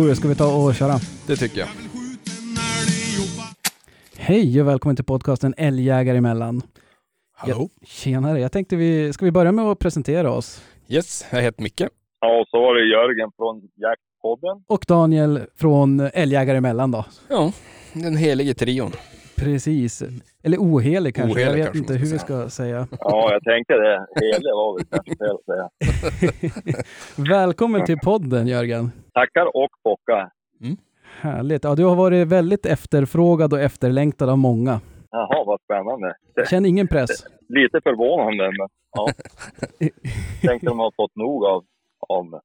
Jag det. Ska vi ta och köra? Det tycker jag. Hej och välkommen till podcasten Älgjägare emellan. Hallå? Tjenare, jag tänkte vi, ska vi börja med att presentera oss? Yes, jag heter Micke. Ja, och så var det Jörgen från Jaktpodden. Och Daniel från Älgjägare emellan då. Ja, den helige trion. Precis. Eller ohelig kanske, Ohelig jag vet kanske inte hur ska vi ska säga. Ja, jag tänkte det. Helig var väl kanske fel att säga. Välkommen till podden Jörgen. Tackar och bockar. Härligt. Ja, du har varit väldigt efterfrågad och efterlängtad av många. Jaha, vad spännande. Känn ingen press. Lite förvånande, men ja. Tänkte de har fått nog av, av mig.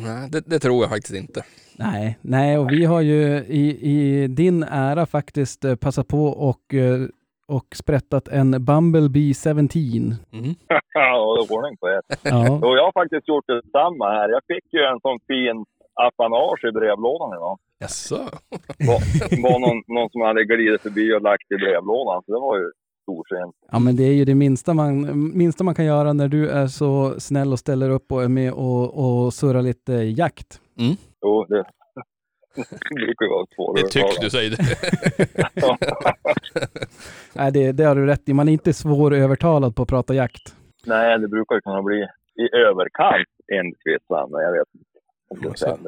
Nej, det, det tror jag faktiskt inte. Nej, nej, och vi har ju i, i din ära faktiskt eh, passat på och, eh, och sprättat en Bumblebee 17. Mm. Ja, det ordning på er. Ja, Och jag har faktiskt gjort detsamma här. Jag fick ju en sån fin apanage i brevlådan idag. Jaså? var, var någon, någon som hade glidit förbi och lagt i brevlådan, så det var ju storsint. ja, men det är ju det minsta man, minsta man kan göra när du är så snäll och ställer upp och är med och, och surrar lite jakt. Jo, det, det brukar ju vara svårt Det tycks du säger det. Nej, det, det har du rätt i. Man är inte svårövertalad på att prata jakt. Nej, det brukar ju kunna bli i överkant enligt vissa, men jag vet inte Alltså.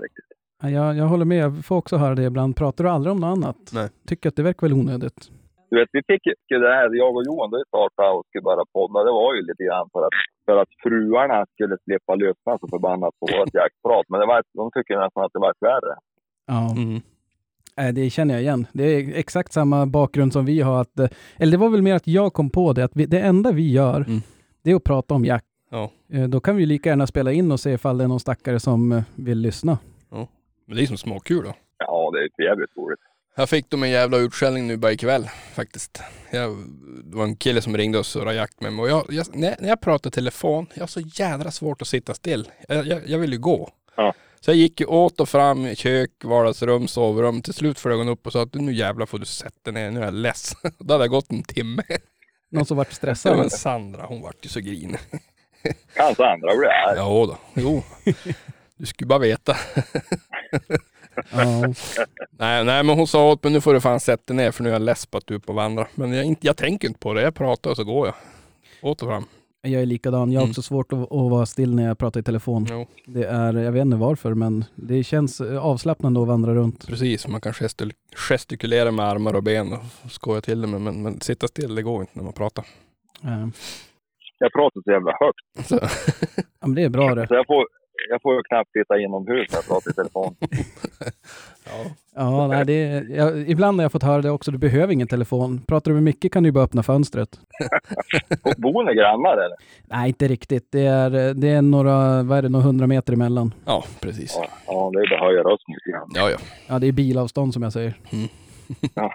Jag, jag håller med, jag får också höra det ibland. Pratar du aldrig om något annat? Nej. Tycker att det verkar väl onödigt? Du vet, vi fick ju det här, jag och Johan, då vi startade och skulle börja podda, det var ju lite grann för att, för att fruarna skulle slippa lyssna så förbannat på vårt jaktprat. Men det var, de tycker nästan att det var värre. Ja. Mm. Nej, det känner jag igen. Det är exakt samma bakgrund som vi har. Att, eh, eller det var väl mer att jag kom på det, att vi, det enda vi gör, Mm. det är att prata om jakt. Ja. Eh, Då kan vi lika gärna spela in och se ifall det är någon stackare som eh, vill lyssna. Men det är som småkul då. Ja, det är jävligt roligt. Jag fick dem en jävla utskällning nu bara ikväll faktiskt. Jag, det var en kille som ringde och surrade jakt med mig och jag, jag, när, jag pratar telefon, jag har så jädra svårt att sitta still. Jag, jag, jag vill ju gå. Ja. Så jag gick ju åt och fram i kök, vardagsrum, sovrum. Till slut flög hon upp och sa att nu jävlar får du sätta ner, nu är jag less. Då hade jag gått en timme. Någon som vart Ja, stressad. men Sandra, hon vart ju så grinig. Kanske andra blir arga. Ja då. jo. Du skulle bara veta. ja. Nej, nej, men hon sa åt mig nu får du fan sätta ner för nu är jag less på att du är på och vandrar. Men jag, inte, jag tänker inte på det. Jag pratar och så går jag. Åt och fram. Jag är likadan. Jag har Mm. också svårt att, att vara still när jag pratar i telefon. Jo, Det är, jag vet inte varför, men det känns avslappnande att vandra runt. precis. Man kan gestul- gestikulera med armar och ben och skoja till det. Men, men, men sitta still, det går inte när man pratar. Eh, Jag pratar så jävla högt, Så, Ja, men det är bra det. så jag får, jag får ju knappt sitta inomhus när jag pratar i telefon. ja. Ja, nej, det är, jag, ibland har jag fått höra det också. Du behöver ingen telefon. Pratar du med Micke kan du bara öppna fönstret. Och Bor ni grannar eller? Nej, inte riktigt. Det är, det är några, vad är det, några hundra meter emellan. ja, precis. Ja, ja det är bara att höja rösten lite grann. Ja, ja. Ja, det är bilavstånd som jag säger. Mm. Ja.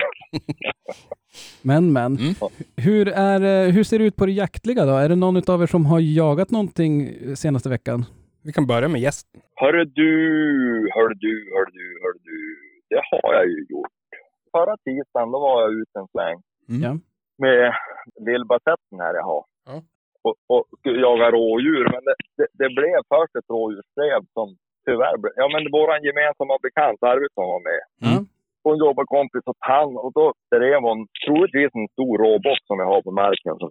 Men, men. Mm. Hur, är, eh, hur ser det ut på det jaktliga då? Är det någon av er som har jagat någonting senaste veckan? Vi kan börja med gästen. Hörru du, hörru du, hörru du, hörru du. Det har jag ju gjort. Förra tisdagen då var jag ute en sväng Mm. Ja. med vildbasetten här jag har. Ja. Och, och skulle jaga rådjur. Men det, det, det blev först ett rådjursdrev som tyvärr blev... Ja men våran gemensamma bekant Arvidsson var med. Mm. Och en jobbarkompis och han. Och då drev hon troligtvis en stor råbock som jag har på marken. Så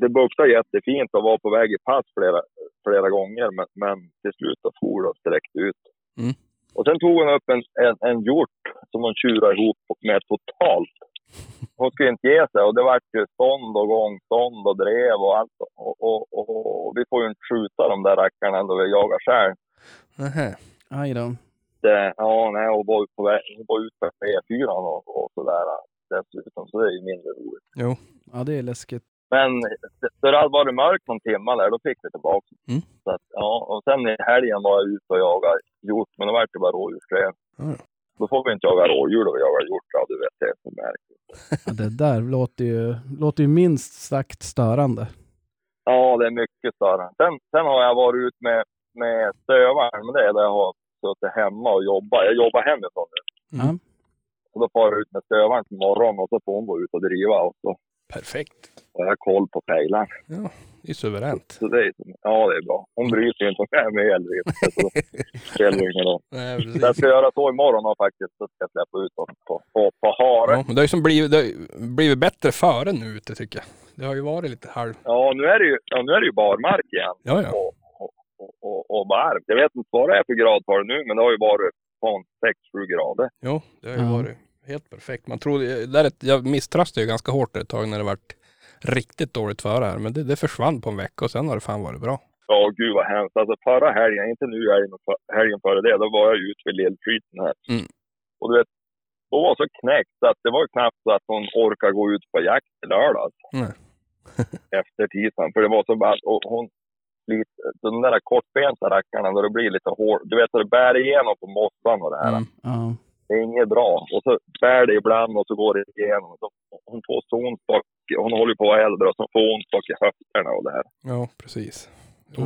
det buktade jättefint och var på väg i pass flera, flera gånger. Men, men till slut så for det sträckte ut. Mm. Och sen tog hon upp en, en, en hjort som hon tjurade ihop med totalt. Hon skulle inte ge sig och det vart ju stånd och gångstånd och drev och allt. Och, och, och, och vi får ju inte skjuta de där rackarna då vi jagar själv. Nähä. Aj då. Det, ja, nej, hon var, på väg, hon var ute på E4 och, och sådär dessutom, så det är ju mindre roligt. Jo. Ja, det är läskigt. Men det, det hade varit mörkt någon timme där, då fick vi tillbaka. Mm. Så att, ja, och sen i helgen var jag ute och jagade hjort, men då var det bara rådjursgrev. Ja, ja. Då får vi inte jaga rådjur då vi jagar hjort, ja du vet det är så märkligt. Ja, det där låter ju, låter ju minst sagt störande. Ja, det är mycket större. Sen, sen har jag varit ut med, med stövaren, men det är där jag har suttit hemma och jobbat. Jag jobbar hemifrån nu. Ja. Och då far jag ut med stövaren på morgonen och så får hon gå ut och driva och så Perfekt. Och jag har koll på pejlaren. Ja, det är suveränt. Så det är, ja, det är bra. Hon bryr sig inte om jag är med eller inte. Så det spelar ingen roll. Nej, Så jag ska göra så imorgon och faktiskt. Så ska jag släppa ut dem på, på, på hare. Ja, men det har ju som blivit, har blivit bättre före nu ute tycker jag. Det har ju varit lite halv... Ja, nu är det ju, ja, nu är det ju barmark igen. Ja, ja. Och, och, och, varmt. Jag vet inte vad det är för gradtal nu, men det har ju varit på 6-7 grader. Jo, det har ju Ja. varit helt perfekt. Man trodde, där ett, jag misströstade ju ganska hårt ett tag när det varit riktigt dåligt före här. Men det, det försvann på en vecka och sen har det fan varit bra. Ja, gud vad hemskt. Alltså förra helgen, inte nu helgen, för- helgen före det, då var jag ute vid Lillflyten här. Mm. Och du vet, då var så knäckt att det var knappt så att hon orkade gå ut på jakt i lördags. Nej. efter tisdagen. För det var så bara, och hon, lite, de där kortbenta rackarna, då det blir lite hårt. Du vet, det bär igenom på mossan och det här. Mm. Ja. Det är inget bra. Och så bär det ibland och så går det igenom. Så hon får så ont bak, hon håller på att vara äldre och så får hon ont bak i höfterna och det här. Ja, precis. Jo,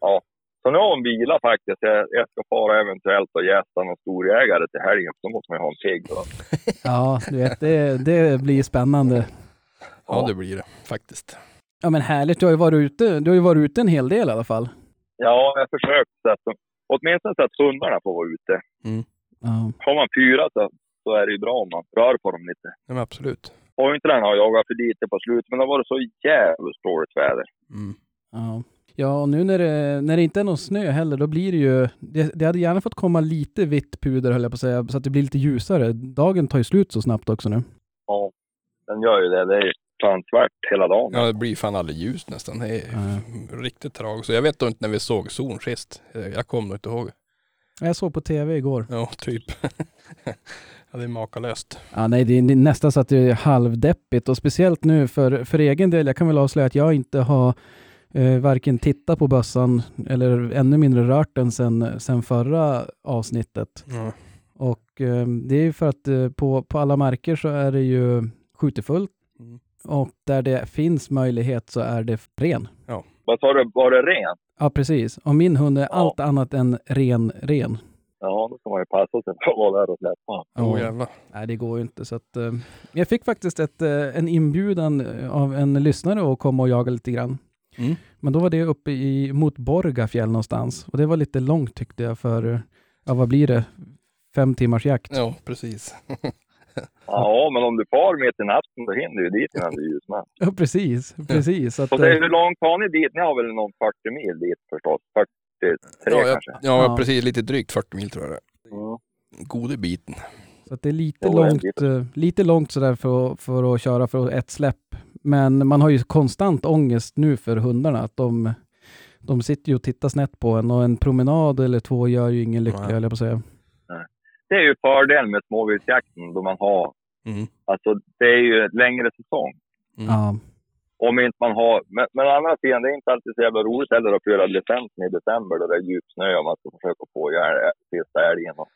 Ja. Så nu har hon vila faktiskt. Jag, jag ska fara eventuellt och gästa någon storjägare till helgen. Så måste man ju ha en pigg då. ja, du vet, det, det blir spännande. Ja, det blir det faktiskt. Ja, men härligt. Du har ju varit ute, du har ju varit ute en hel del i alla fall. Ja, jag har försökt så att åtminstone så att hundarna får vara ute. Ja. Har man fyra så, så är det ju bra om man rör på dem lite. Ja, men absolut. Pointern har jagat för lite på slutet, men det har varit så jävligt dåligt väder. Mm. Ja. Ja, och nu när det, när det inte är någon snö heller, då blir det ju... Det, det hade gärna fått komma lite vitt puder, höll jag på att säga, så att det blir lite ljusare. Dagen tar ju slut så snabbt också nu. Ja, den gör ju det. Det är fan svart hela dagen. Ja, det blir fan aldrig ljus nästan. Det är riktigt tragiskt. Så jag vet inte när vi såg zon sist. Jag kommer inte ihåg. Jag såg på tv igår. Ja, typ. ja, det är makalöst. Ja, nej, det är nästan så att det är halvdeppigt och speciellt nu för, för egen del. Jag kan väl avslöja att jag inte har eh, varken tittat på bössan eller ännu mindre rört den sen, sen förra avsnittet. Ja. Och eh, det är ju för att eh, på, på alla marker så är det ju skjutefullt Mm. Och där det finns möjlighet så är det ren. Vad sa du? Var det ren? Ja, precis. Och min hund är Ja. allt annat än ren, ren. Ja, då ska man ju passa sig för att vara där och släppa. Oh, jävlar. Nej, det går ju inte. Så att, eh, jag fick faktiskt ett, eh, en inbjudan eh, av en lyssnare att komma och jaga lite grann. Mm. Men då var det uppe i, mot Borgafjäll någonstans. Och det var lite långt tyckte jag för, ja vad blir det, fem timmars jakt. Ja, precis. Ja, men om du far mitt i natten då hinner du ju dit innan det är ljusnar. Ja, precis. precis. Att, Så det är eh, hur långt har ni dit? Ni har väl någon 40 mil dit förstås? 43 Ja, jag, kanske? ja, Ja. precis. Lite drygt 40 mil tror jag det är. Mm. Gode biten. så att det är lite Jo, långt, bit. eh, lite långt sådär för, för att köra för ett släpp. Men man har ju konstant ångest nu för hundarna. Att de, de sitter ju och tittar snett på en och en promenad eller två gör ju ingen lycklig, höll jag på att säga. Det är ju fördelen med småviltsjakten då man har, Mm. alltså det är ju längre säsong. Mm. Om inte man har, men, men å andra sidan, det är inte alltid så jävla roligt heller att få göra licensen i december då det är djup snö och man ska försöka få ihjäl sista älgen. Och,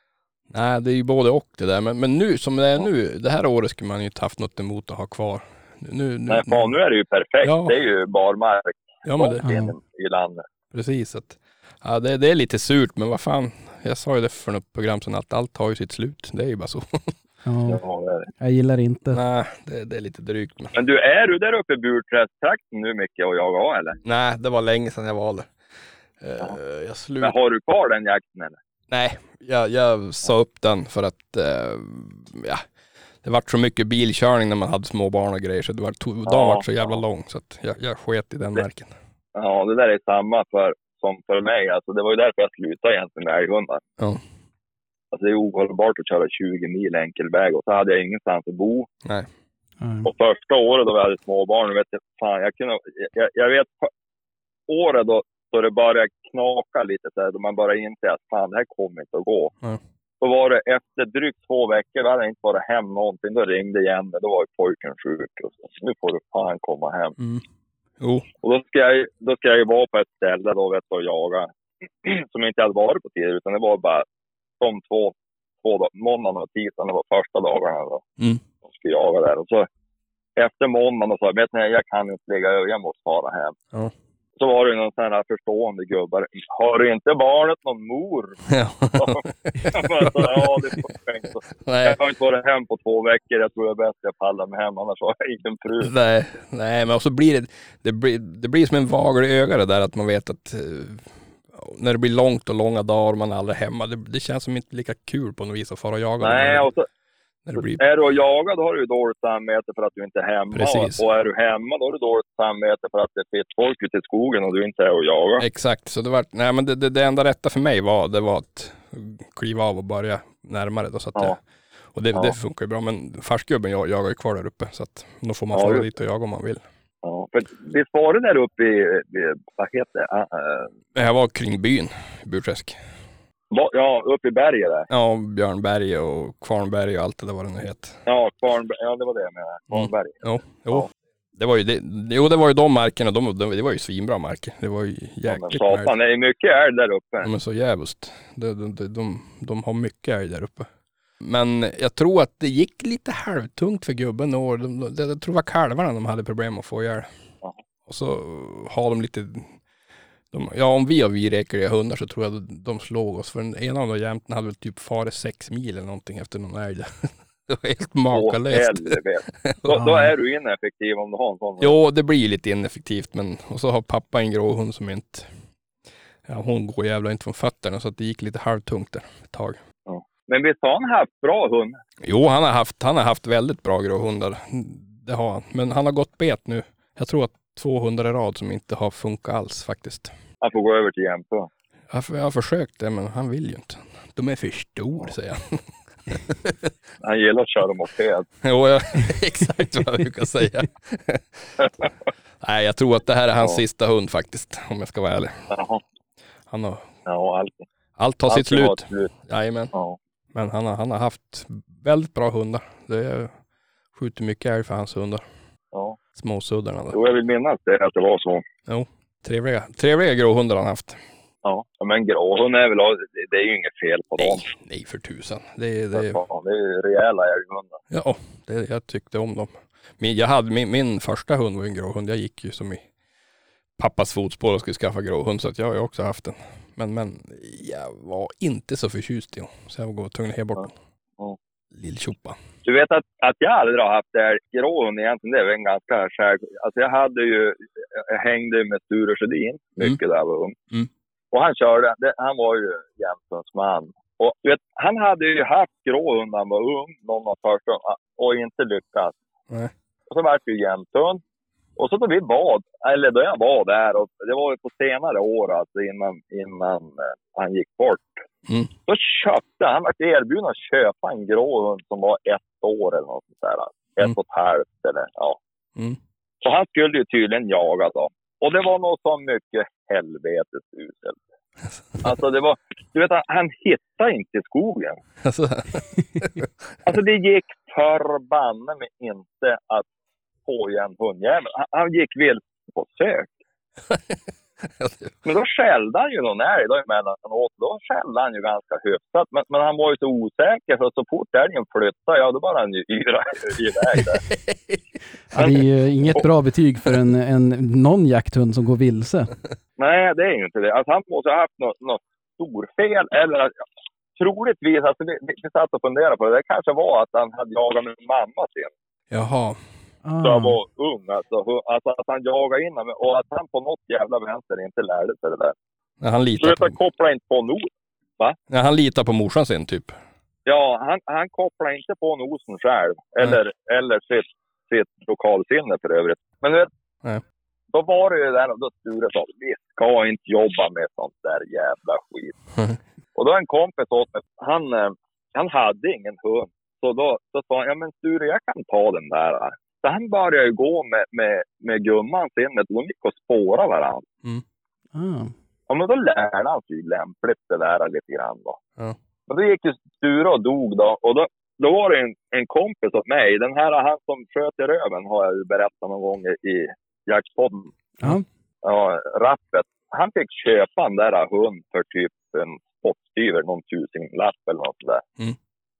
Nej, det är ju både och det där. Men, men nu som det är nu, det här året skulle man ju inte haft något emot att ha kvar. Nu, nu, nej, fan, nu är det ju perfekt. Ja. Det är ju barmark ja, men det, i landet. precis. Att, ja, det, det är lite surt, men vad fan. Jag sa ju det för något program sedan att allt har ju sitt slut. Det är ju bara så. Ja, det är det. jag gillar inte. Nej, det, det är lite drygt. Men... Men du, är du där uppe i Burträsktrakten nu mycket och jagar av, eller? Nej, det var länge sedan jag var där. Eh, Ja. jag Men slut... har du kvar den jakten eller? Nej, jag, jag sa upp den för att eh, ja, det vart så mycket bilkörning när man hade små barn och grejer så det var, to- dagen Ja, vart så jävla lång så att jag, jag sket i den Det- marken. Ja, det där är samma för, som för mig. Alltså, det var ju därför jag slutade egentligen med älghundar. Ja. Alltså, det är ohållbart att köra 20 mil enkel väg och så hade jag ingenstans att bo. Ja. Och första året då vi hade småbarn, vet jag, fan, jag, kunde, jag, jag vet för- året då, då det började knaka lite, så här, då man började inse att fan, det här kommer inte att gå. Ja. Då var det efter drygt två veckor, då hade jag inte varit hem någonting. Då ringde igen då var ju pojken sjuk. Och så, nu får du fan komma hem. Mm. Jo, Och då ska jag, då ska jag ju vara på ett ställe då, vet du, och jaga. Som jag inte hade varit på tidigare, utan det var bara de två, två dag- måndagen och tisdagen, det var första dagarna då. Mm. De skulle jaga där. Och så efter måndagen, sa jag, vet ni, jag kan inte ligga över, jag måste fara hem. Ja. Så var det någon sån här förstående gubbar. Har du inte barnet någon mor? Ja. Men så, ja, det inte. Nej. Jag har inte varit hem på två veckor. Jag tror det är bäst jag pallar mig hem, annars har jag ingen fru. Nej, nej, men så blir det, det blir, det blir som en vagel i ögat det där att man vet att eh, när det blir långt och långa dagar och man är aldrig hemma, det, det känns som inte lika kul på något vis att fara och jaga. Nej, och så, blir, är du och jagar då har du dåligt samvete för att du inte är hemma. Precis. Och är du hemma då har du dåligt samvete för att det fitt folk ute i skogen och du inte är och jagar. exakt, så det var, nej men det, det, det enda rätta för mig var, det var att kliva av och börja närmare då. Så att Ja. det, och det, Ja. det funkar ju bra, men farsgubben jag, jagar ju kvar där uppe, så att då får man Ja, fara just dit och jaga om man vill. Ja, för visst var det där uppe i, i vad heter det? Eh, Det här var kring byn, Burträsk. Ja, uppe i berget där. Ja, Björnberg och Kvarnberg och allt det där vad det nu heter. Ja, Kvarnberg. Ja, det var det jag menade. Kvarnberg. Jo, jo. Ja. Det var ju det, jo, det var ju de markerna, de, de, det var ju svinbra marker. Det var ju Ja, men jäkligt med älg. satan, det är mycket älg där uppe. Ja, men så jävligt. De, de, de, de, de har mycket älg där uppe. Men jag tror att det gick lite halvtungt för gubben och de, de, jag tror det var kalvarna de hade problem att få ihjäl. Ja. Och så har de lite, de, ja om vi har viräkliga hundar så tror jag de slog oss. För den ena av de jämten hade väl typ farit sex mil eller någonting efter någon älg. Det var helt Åh, makalöst. helvete. Då, då är du ineffektiv om du har en sån. Jo, det blir lite ineffektivt, men och så har pappa en grå hund som inte, ja hon går jävla inte från fötterna så att det gick lite halvtungt där ett tag. Men visst har han haft bra hund? Jo, han har haft, han har haft väldigt bra gråhundar. Det har han. Men han har gått bet nu. Jag tror att två hundar i rad som inte har funkat alls faktiskt. Han får gå över till Jämtö. Jag, jag har försökt det, men han vill ju inte. De är för stor, säger han. Han gillar att köra moped. Jo, jag, exakt vad jag brukar säga. Nej, jag tror att det här är hans Ja. sista hund faktiskt, om jag ska vara ärlig. Jaha. Han har, Ja, allt. allt tar sitt allt har slut. slut. Jajamän. Ja. Men han har, han har haft väldigt bra hundar. Det är, skjuter mycket älg för hans hundar. Ja. Småsuddarna där. Jo, jag vill minnas det, att det var så. Trevliga, trevliga gråhundar han haft. Ja. Men gråhund är väl, det- är ju inget fel på dem. Nej, nej för tusan. Det, Det, det, fan, det är ju rejäla älghundar. ja, det, jag tyckte om dem. Min, jag hade, min, min första hund var en gråhund. Jag gick ju som i pappas fotspår och skulle skaffa gråhund så att jag har ju också haft en. Men, men jag var inte så förtjust i honom. Så jag var tvungen att ge bort Ja. den. Ja. Lill-tjoppa. Du vet att, att jag aldrig har haft älg. Gråhund egentligen, det är väl en ganska själv... Alltså jag hade ju, jag hängde med Sture Sjödin mycket där jag var ung. Mm. Och han körde, det, han var ju Jämtlands man. Och vet, han hade ju haft gråhund när han var ung, någon av första, och inte lyckats. Nej. Och så vart det ju jämthund. Och så då vi bad, eller då jag var där, och det var ju på senare år alltså innan, innan eh, han gick bort. Mm. Då köpte han, vart erbjuden att köpa en grå hund som var ett år eller något sånt där. Ett Mm. och ett halvt eller ja. Mm. Så han skulle ju tydligen jaga då. Och det var nog så mycket helvetes uselt. Alltså det var, du vet han hittade inte i skogen. Alltså, Alltså det gick förbanne mig inte att få igen hundjäveln. Han, han gick vilse på sök. Men då skällde han ju någon älg då emellanåt. Då skällde han ju ganska hyfsat. Men, men han var ju så osäker för så fort älgen flyttade, ja då bara han ju yra iväg där. Ja, det är ju inget bra betyg för en, en, någon jakthund som går vilse. Nej, det är ju inte det. Alltså, han måste ha haft något, något storfel eller att, troligtvis, alltså, vi, vi, satt och funderade på det. Det kanske var att han hade jagat med mamma sin. jaha. Då han Ah. var ung. Alltså, alltså att han jagade in honom och att han på något jävla vänster inte lärde sig det där. Ja, han Så litar vet på, han kopplade inte på nos. ja, han litar på morsan sin typ. Ja, han, han kopplade inte på nosen själv. Eller, eller sitt, sitt lokalsinne för övrigt. Men vet, Nej. då var det ju där och då Sture sa vi ska inte jobba med sånt där jävla skit. och då en kompis åt mig, han, eh, han hade ingen hund. Så då, då sa han, ja men Sture jag kan ta den där. Han började ju gå med, med, med gumman sinnet. De gick och spåra varandra. Ah. Ja, men då lärde han sig lämpligt det där lite grann då. Ja. Men då gick ju Sture och dog då. Och då, då var det en, en kompis åt mig. Den här han som sköt i röven har jag ju berättat någon gång i jaktpodden. Ja. Ja, rappet. Han fick köpa en där hund för typ en spottstyver, någon tusenlapp eller något sådär. Mm.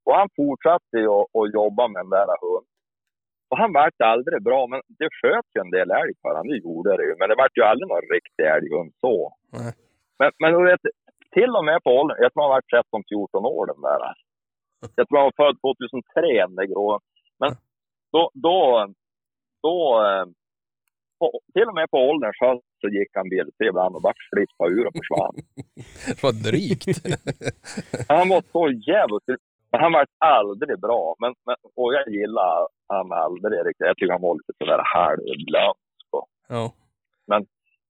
Och han fortsatte ju att, att jobba med den där hunden. Och han vart aldrig bra, men det sköt ju en del älg för honom, det gjorde det ju. Men det vart ju aldrig någon riktig älghund så. Nej. Men, men du vet, till och med på åldern, jag tror han var 13-14 år den där. Jag tror han var född 2003, den där grå. Men då, då, då eh, på, till och med på ålderns höst så gick han bil ibland och bara flippade ur och försvann. Vad drygt. Han var så jävligt... Han var aldrig bra, men, men, och jag gillar han aldrig riktigt. Jag tycker han var lite sådär halvglömsk. ja.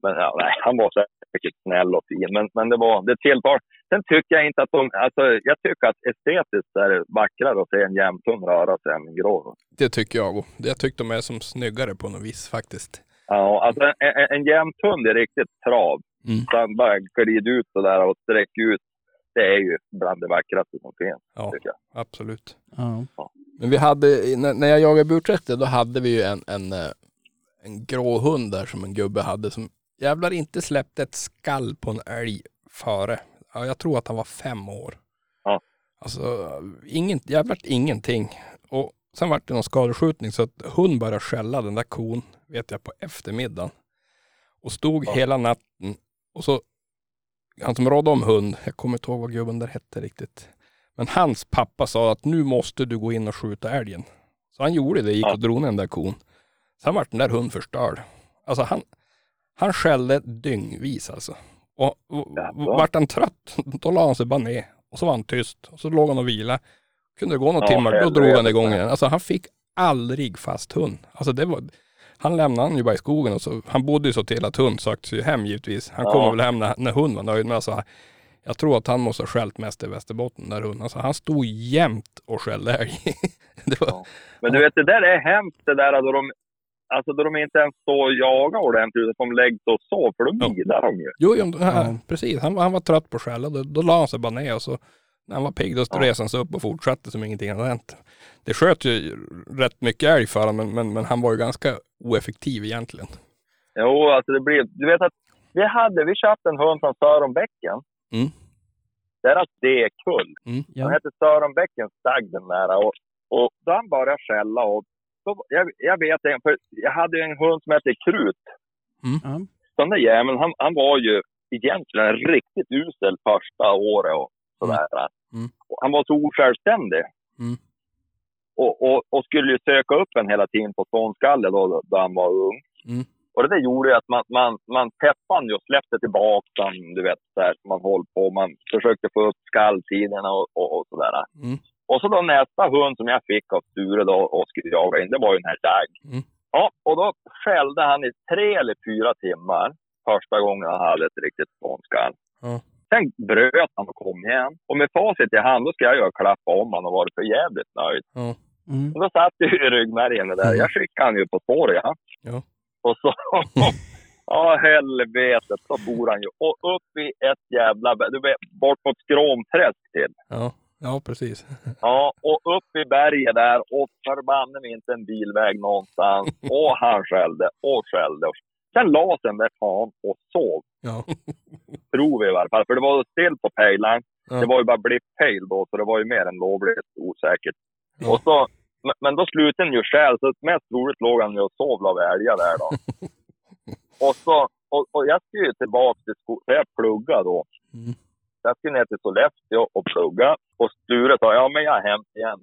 Men ja, nej, han var säkert snäll och fin, men, men det var det tilltal. Sen tycker jag inte att de, alltså jag tycker att estetiskt är det vackrare att se en jämthund röra sig än en grå. Det tycker jag. och Jag tycker de är som snyggare på något vis faktiskt. Ja, alltså en, en, en jämthund är riktigt trav. Mm. Så han bara glider ut sådär och sträcker ut. Det är ju bland det vackraste som finns, Ja, absolut. Ja. Men vi hade, när, jag jagade burträtter, då hade vi ju en, en, eh, en grå hund där som en gubbe hade som jävlar inte släppte ett skall på en älg före. Ja, jag tror att han var fem år. Ja. Alltså, ingen, jävlar ingenting. Och sen vart det någon skadeskjutning så att hund började skälla den där kon, vet jag, på eftermiddagen. Och stod Ja. hela natten. Och så, han som rådde om hund, jag kommer inte ihåg vad gubben där hette riktigt. Men hans pappa sa att nu måste du gå in och skjuta älgen. Så han gjorde det, gick och drog ner den där kon. Sen vart den där hunden förstörd. Alltså han, han skällde dyngvis alltså. Och, och vart han trött, då la han sig bara ner. Och så var han tyst. Och så låg han och vila. Kunde det gå några Ja, timmar, då drog han igång igen. Alltså han fick aldrig fast hund. Alltså det var, han lämnade han ju bara i skogen och så, han bodde ju så till att hund sökte sig hem givetvis. Han Ja. kom väl hem när, när hund var nöjd. Men alltså, jag tror att han måste ha skällt mest i Västerbotten där hunden. Alltså han stod jämt och skällde älg. var, Ja. Men du vet, det där är hemskt det där då de, alltså då de inte ens står och jagar ordentligt, utan de läggs och så, för då Ja. bidar de ju. Jo, jo ja. Ja. precis. Han, var- han var trött på att skälla. Då, då la han sig bara ner och så när han var pigg då Ja. reste han sig upp och fortsatte som ingenting hade hänt. Det sköt ju rätt mycket älg för honom men, men, men han var ju ganska oeffektiv egentligen. Jo, alltså det blir, du vet att vi hade, vi köpte en hund från Sörenbäcken. Mm. Deras D-kull. Han Ja. hette Sörenbäckens stagg den där. Och, och då han började skälla och så, jag, jag vet en, för jag hade en hund som hette Krut. Ja. Den där jäveln, han, han var ju egentligen riktigt usel första året och sådär. Mm. Och han var så osjälvständig. Mm. Och, och, och skulle söka upp en hela tiden på ståndskalle då, då han var ung. Mm. Och det där gjorde att man, man, man peppade ju och släppte tillbaka han, du vet, så här, man höll på. Man försökte få upp skalltiderna och, och, och sådär. Mm. Och så då nästa hund som jag fick av Sture då och skulle jaga in, det var ju den här Dag. Mm. Ja, och då skällde han i tre eller fyra timmar första gången han hade ett riktigt ståndskall. Ja. Sen bröt han och kom igen. Och med facit i hand, då ska jag ju ha klappat om han och varit för jävligt nöjd. Ja. Mm. Och då satt ju i ryggmärgen det där. Jag skickade han ju på spår, ja. Ja. Och så, ja helvetet, så for han ju. Och upp i ett jävla, du vet, bort mot Skråmträsk till. Ja. ja, precis. Ja, och upp i berget där och förbanne mig inte en bilväg någonstans. Och han skällde och skällde. Sen la sig den där fan och sov. Ja. Tror vi i varje fall. För det var still på pejlaren. Ja. Det var ju bara blipp-pejl då, så det var ju mer än lovligt osäkert. Ja. Och så, men- då slutade den ju själv, så mest troligt låg han ju och sov av älgar där då. och, så, och, och jag skulle ju tillbaka till skolan, för jag pluggade då. Mm. Jag skulle ner till Sollefteå och plugga. Och Sture sa, ja men jag har hämt igen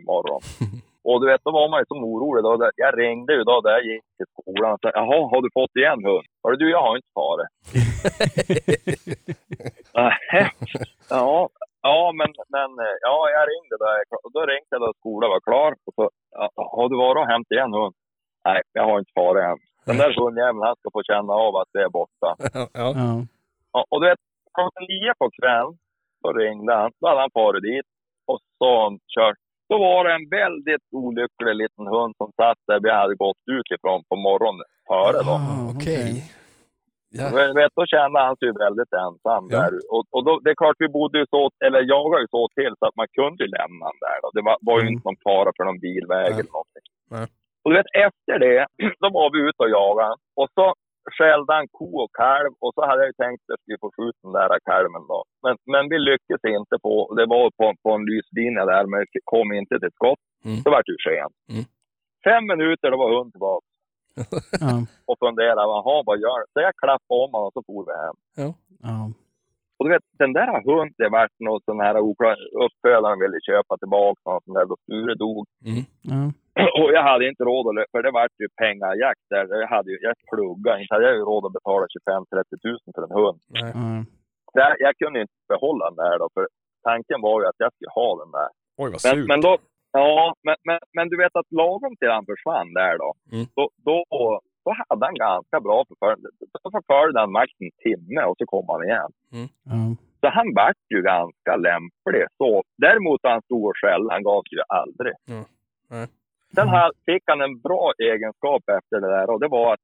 imorgon. och du vet, då var man ju så orolig. Då. Jag ringde ju då där jag gick till skolan och sa, jaha, har du fått igen hund? Hörru du, jag har inte farit. Ja, ja, men, men ja, jag ringde där. Och då ringde jag då skolan var klar. Och så, har du varit och hämtat igen hund? Nej, jag har inte farit än. Den där hundjäveln, han ska få känna av att det är borta. ja. Ja. Ja, och du vet, klockan nio på kvällen så ringde han. Då hade han farit dit och så kört. Då var det en väldigt olycklig liten hund som satt där vi hade gått ut ifrån på morgonen före då. Ah, Okej. okej. Ja. Vet, då kände han sig väldigt ensam Ja. där. Och, och då, det är klart, vi bodde ju så, eller jagade ju så till så att man kunde ju lämna han där. Då. Det var, var ju Mm. inte någon fara för någon bilväg Nej. eller någonting. Nej. Och du vet, efter det, då var vi ute och jagade. Och så skällde han ko och kalv och så hade jag tänkt att jag skulle få skjuta den där kalven då. Men, men vi lyckades inte på, det var på, på en lyslinje där, men kom inte till skott. Mm. Så vart det ju sent. Mm. fem minuter, då var hunden tillbaka Ja. och funderade, jaha, vad gör Så jag klappade om honom och så for vi hem. Ja. Och du vet, den där hunden, det vart något sån här oklar, uppfödaren ville köpa tillbaka något sånt där då Sture dog. Mm. Och jag hade inte råd att för det vart ju pengajakt där. Jag hade ju, jag pluggade, inte hade jag ju råd att betala 25-30 tusen för en hund. Så jag, jag kunde inte behålla den där då, för tanken var ju att jag skulle ha den där. Oj, vad Men, surt. men då, ja, men, men, men du vet att lagom till han försvann där då, Mm. då, då, då hade han ganska bra förföljande. Då förföljde han max en timme och så kom han igen. Ja. Så han vart ju ganska lämplig. Så, däremot han stod och skällde, han gav sig ju aldrig. Mm. Sen Mm. här fick han en bra egenskap efter det där och det var att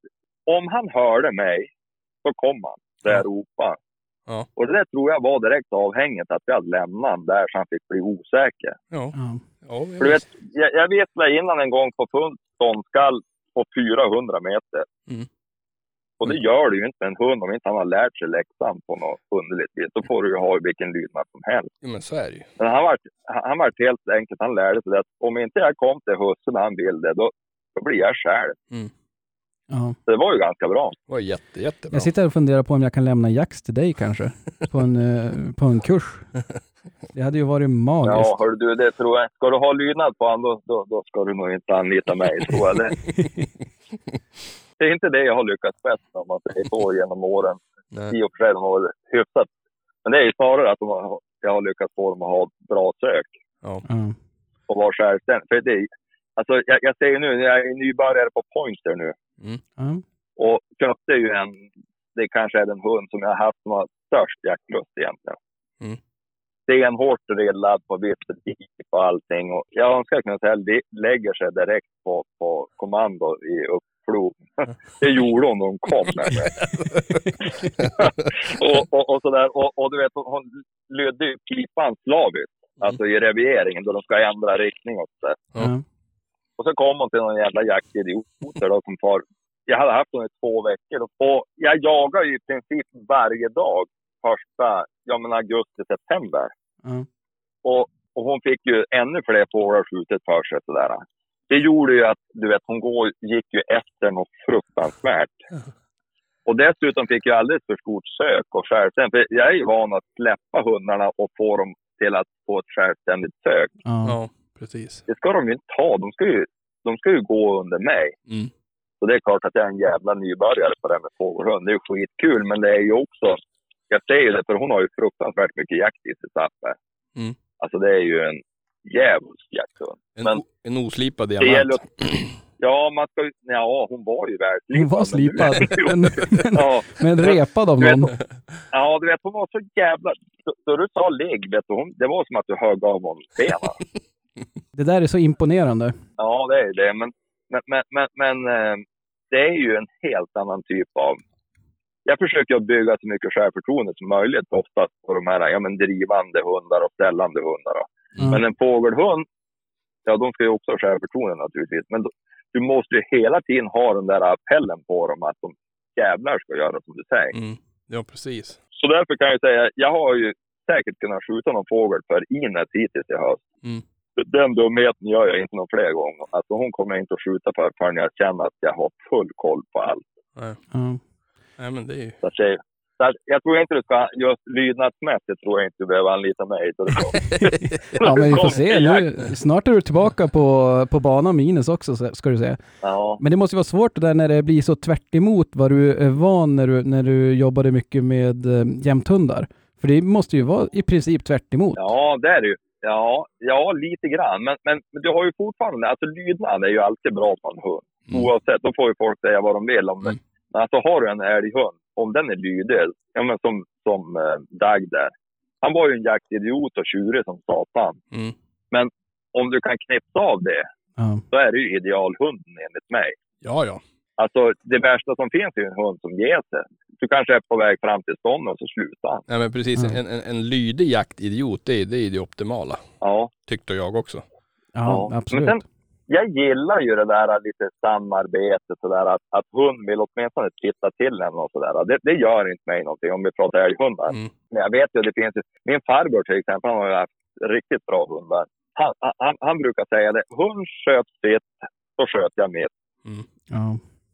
om han hörde mig så kom han där jag ropade. Ja. Och det där tror jag var direkt avhängigt att jag hade lämnat honom där så han fick bli osäker. Ja. Ja. För du vet, jag, jag visslade innan en gång på fullt ståndskall på 400 meter. Mm. Och det gör du ju inte med en hund om inte han har lärt sig läxan på något underligt vis. Då får du ju ha vilken lydnad som helst. Ja, men så är det ju. Men han var, han var helt enkelt, han lärde sig att om inte jag kom till husse när han ville, då, då blir jag själv. Ja. Så det var ju ganska bra. Det var jätte, jättebra. Jag sitter här och funderar på om jag kan lämna Jax till dig kanske, på en, eh, på en kurs. Det hade ju varit magiskt. Ja, hör du, det tror jag. Ska du ha lydnad på honom, då, då, då ska du nog inte anlita mig, tror jag. Det, är inte det jag har lyckats bäst med, om man säger så, genom åren. Nej. I och för sig, de har väl hyfsat. Men det är ju snarare att de har, jag har lyckats få dem att ha bra sök Ja. och vara självständiga. För det, är- alltså, jag, jag säger nu, jag är nybörjare på pointer nu. Ja. Och köpte ju en, det kanske är den hund som jag har haft som har störst jaktlust egentligen. Mm. Stenhårt drillad på vitt och allting. Och jag önskar kunna säga att det lägger sig direkt på, på kommando i uppflog. Det gjorde hon när hon kom och, och, och, sådär. Och, och du vet, hon- lydde ju pipan slaviskt. Alltså i revieringen då de ska ändra riktning och sådär. Ja. Och så kom hon till någon jävla jaktidioter då som far. Jag hade haft henne i två veckor och jag jagar ju i princip varje dag första, ja men augusti, september. Ja. Och, och hon fick ju ännu fler fåglar skjutet för sig sådär. Det gjorde ju att, du vet, hon går, gick ju efter något fruktansvärt. Och dessutom fick jag alldeles för stort sök och självständigt. För jag är ju van att släppa hundarna och få dem till att få ett självständigt sök. Ja. Precis. Det ska de ju inte ha. De ska ju, de ska ju gå under mig. Mm. Så det är klart att jag är en jävla nybörjare på det här med fågelhund. Det är ju skitkul, men det är ju också... Jag säger det, för hon har ju fruktansvärt mycket jakt i sitt papper. Mm. Alltså det är ju en djävulsk jakthund. En, Men- en oslipad Det gäller diamant. att... Ja, man ska ju... Ja, hon var ju världsslipad. Hon var slipad, men, men, ja, men repad av Du vet, någon. ja, du vet, hon var så jävla... Så, så du sa ligg, vet du, hon, det var som att du högg av honom benen. Det där är så imponerande. Ja, det är det. Men, men, men, men, men eh, det är ju en helt annan typ av... Jag försöker bygga så mycket självförtroende som möjligt oftast på de här ja, men drivande hundar och ställande hundar. Ja. Men en fågelhund, ja de ska ju också ha självförtroende naturligtvis. Men då, du måste ju hela tiden ha den där appellen på dem att de jävlar ska göra som du säger. Mm. Ja, precis. Så därför kan jag säga, jag har ju säkert kunnat skjuta någon fågel för Ines hittills i höst. Mm. Den dumheten gör jag inte någon fler gånger. Alltså hon kommer jag inte att skjuta för förrän jag känner att jag har full koll på allt. Nej. Ja. Nej, men det är ju... Så att säga. Så jag tror inte du ska, just lydnadsmässigt tror jag inte du behöver anlita mig. Så ja, men vi får se. Nu, snart är du tillbaka på, på banan med Ines också, så- ska du säga. Ja, Men det måste vara svårt det där när det blir så tvärt emot vad du är van när du, när du jobbade mycket med eh, jämthundar. För det måste ju vara i princip tvärt emot. ja det är det ju. Ja, ja, lite grann. Men, men, men du har ju fortfarande, alltså lydnad är ju alltid bra på en hund. Mm. Oavsett, då får ju folk säga vad de vill om det. Mm. Men alltså har du en älghund, om den är lydig, ja men som, som eh, Dag där. Han var ju en jaktidiot och tjurig som satan. Mm. Om du kan knipsa av det, Ja. då är det ju idealhunden enligt mig. Ja, ja. Alltså det värsta som finns är ju en hund som ger sig. Du kanske är på väg fram till stånd och så slutar han. Nej, men precis. Mm. En, en, en lydig jaktidiot, det är, det är det optimala. Ja. Tyckte jag också. Ja, Ja. absolut. Men sen- Jag gillar ju det där lite samarbetet sådär att, att hund vill åtminstone titta till en och sådär. Det, det gör inte mig någonting om vi pratar älghundar. Mm. Men jag vet ju, det finns min farbror till exempel, han har ju haft riktigt bra hundar. Han, han, han brukar säga det, hund sköt sitt då sköt jag mitt. Mm. Ja.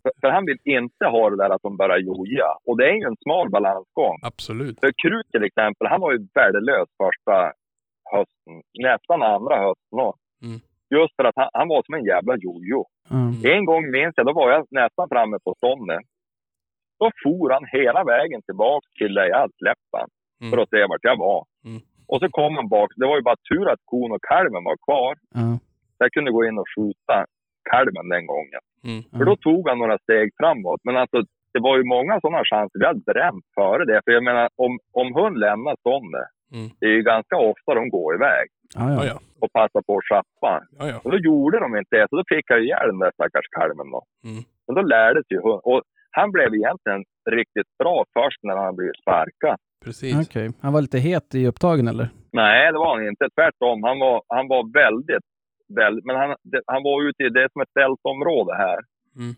För, för han vill inte ha det där att de börjar joja. Och det är ju en smal balansgång. Absolut. För Krut till exempel, han var ju värdelös första hösten. Nästan andra hösten också. Mm. Just för att han, han var som en jävla jojo. Ja. En gång minns jag, då var jag nästan framme på ståndet. Då for han hela vägen tillbaka till där jag hade släppt han, Mm. för att se vart jag var. Mm. Och så kom han bak. Det var ju bara tur att kon och kalven var kvar. Ja. Så jag kunde gå in och skjuta kalven den gången. Mm. För då tog han några steg framåt. Men alltså, det var ju många sådana chanser. Vi hade bränt före det. För jag menar, om, om hund lämnar ståndet, Mm. det är ju ganska ofta de går iväg Ja, Ja, och passar på att schappa. ja, ja. Och då gjorde de inte det, så då fick jag ihjäl den där stackars kalven då. Mm. Men då lärde sig ju hund. Och han blev egentligen riktigt bra först när han blivit sparkad. Precis. Okej. Han var lite het i upptagen eller? Nej, det var han inte. Tvärtom. Han var, han var väldigt, väldigt... Men han, det, han var ute i det som ett fältområde här Mm.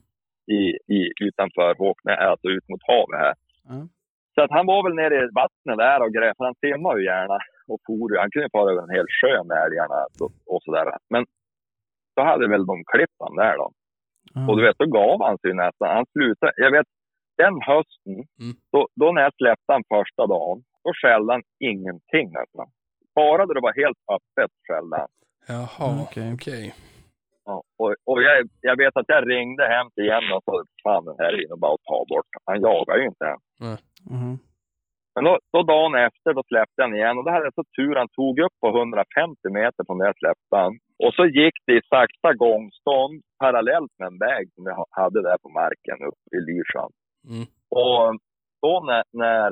i, i, utanför Håknä, alltså ut mot havet här. Ja. Så att han var väl nere i vattnet där och för han simmar ju gärna och for ju. Han kunde fara över en hel sjö med älgarna och, och sådär. Men så hade väl de klippt han där då. Ja. Och du vet, då gav han sig nästan. Han slutade. Jag vet, den hösten, Mm. då, då när jag släppte han första dagen, då skällde han ingenting nästan. Bara det var helt öppet skällde han. Jaha, Okej. okej. Ja, och och jag, jag vet att jag ringde hem till igen och sa fan den här är ju bara att ta bort. Han jagar ju inte än. Mhm. Men då, då dagen efter då släppte han igen och då hade jag så tur han tog upp på 150 meter från jag släppte han. Och så gick det i sakta gångstånd parallellt med en väg som jag ha- hade där på marken uppe i Lyrsjön. Mm. Och då när, när,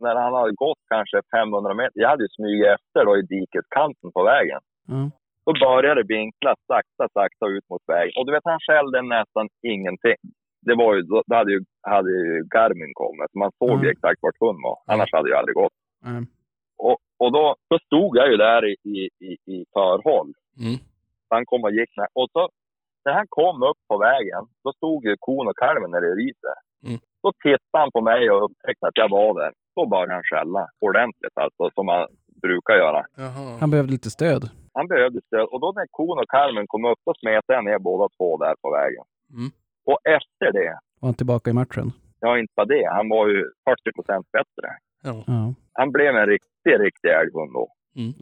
när han hade gått kanske 500 meter, jag hade ju smugit efter då i dikeskanten på vägen. Ja. Då började det vinkla sakta, sakta ut mot vägen. Och du vet, han skällde nästan ingenting. Det var ju, då hade ju, hade ju Garmin kommit, man såg ju Mm. exakt vart hund var. Annars hade jag aldrig gått. Nej. Och, och då, då stod jag ju där i, i, i, i förhåll. Mm. Han kom och gick med. Och så, när han kom upp på vägen, då stod ju kon och kalven nere i riset. Mm. Då tittade han på mig och upptäckte att jag var där. Då började han skälla ordentligt, alltså som han brukar göra. Jaha. Han behövde lite stöd. Han behövde stöd. Och då när kon och kalven kom upp, då smet jag ner båda två där på vägen. Mm. Och efter det, Var han tillbaka i matchen? ja inte bara det, han var ju 40 procent bättre. Ja. Ja. Han blev en riktig, riktig älghund då.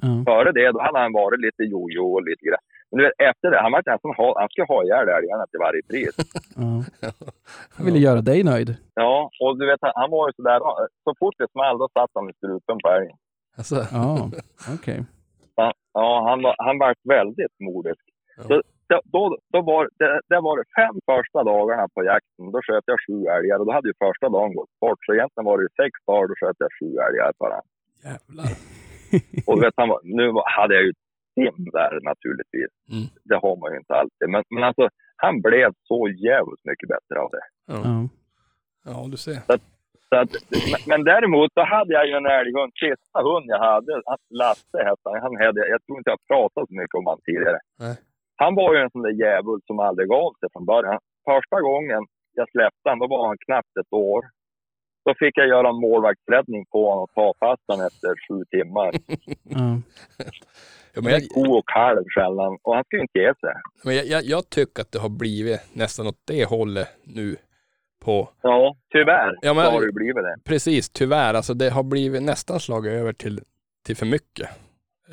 ja. Före det, då hade han varit lite jojo och lite grann. Men du vet, efter det, han var nästan ha, han skulle ha ihjäl älgarna till varje pris. ja. Han ville göra dig nöjd. Ja, och du vet, han var ju sådär, så fort det small, då satt han i strupen på älgen. Alltså, Ja, okej. Ja, Ja, han var, han var väldigt modisk. Ja. Så, då, då, då var det, det var det fem första dagarna på jakten. Då sköt jag sju älgar och då hade ju första dagen gått bort. Så egentligen var det ju sex dagar, då sköt jag sju älgar bara. jävlar. Och vet, han var, nu hade jag ju tim där naturligtvis. Mm. Det har man ju inte alltid. Men, men alltså, han blev så jävligt mycket bättre av det. Ja. Ja. du ser. Så att, men, men däremot så hade jag ju en älghund. Sista hund jag hade, Lasse hette han. han hade, jag tror inte jag pratat så mycket om han tidigare. Nej. Han var ju en sån där djävul som aldrig gav sig från början. Första gången jag släppte han, då var han knappt ett år. Då fick jag göra en målvaktsräddning på honom och ta fast honom efter sju timmar. Ja. Ja, men jag, Ko och kalv skällde han. Och han skulle inte ge sig. men jag, jag, jag tycker att det har blivit nästan åt det hållet nu. På, Ja, tyvärr Ja, men- har det blivit det. precis, tyvärr. Alltså det har blivit nästan slagit över till, till för mycket.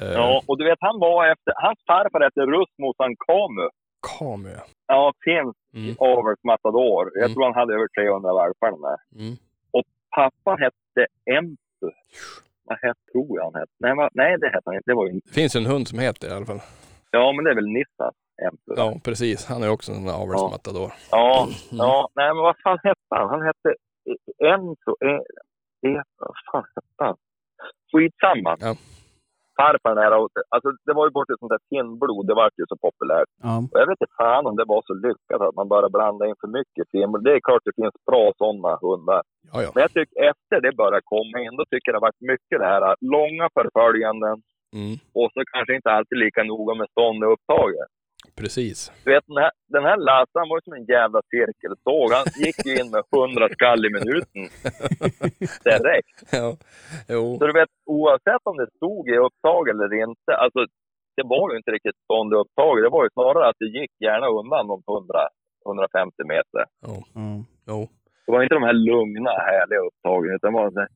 Eh, Ja, och du vet, han var efter... Hans farfar hette Rustmosan Kamu. Kamu, ja. Finns Mm. Overs Matador. Jag Mm. tror han hade över 300 valpar den där. Mm. Pappan hette Empu. Vad hette, tror jag han hette? Nej, va, nej, det hette han inte. Det var ju... Det finns en hund som heter det i alla fall. Ja, men det är väl Nissas Empu. Ja, precis. Han är också en avelsmatador. Ja, Mm. ja, nej men vad fan hette han? Han hette Enzo, e, e, vad fan hette han? Skitsamma. Ja. Farfar och- alltså det var ju bort ett sånt där finnblod, det var ju så populärt. Ja. Och jag vet inte fan om det var så lyckat att man bara blandade in för mycket finnblod. Det är klart det finns bra sådana hundar. Ja, ja. Men jag tycker efter det började komma in, då tycker jag det varit mycket det här långa förföljanden Mm. och så kanske inte alltid lika noga med stånd upptaget. Precis. Du vet, den här, den här Lasse, han var ju som en jävla cirkelsåg. Han gick ju in med 100 skall i minuten direkt. Ja. Jo. Så du vet, oavsett om det stod i upptag eller inte, alltså det var ju inte riktigt stående upptag. Det var ju snarare att det gick gärna undan de 100, 150 meter. Ja. Ja. Jo. Det var inte de här lugna, härliga upptagen, utan det var så här,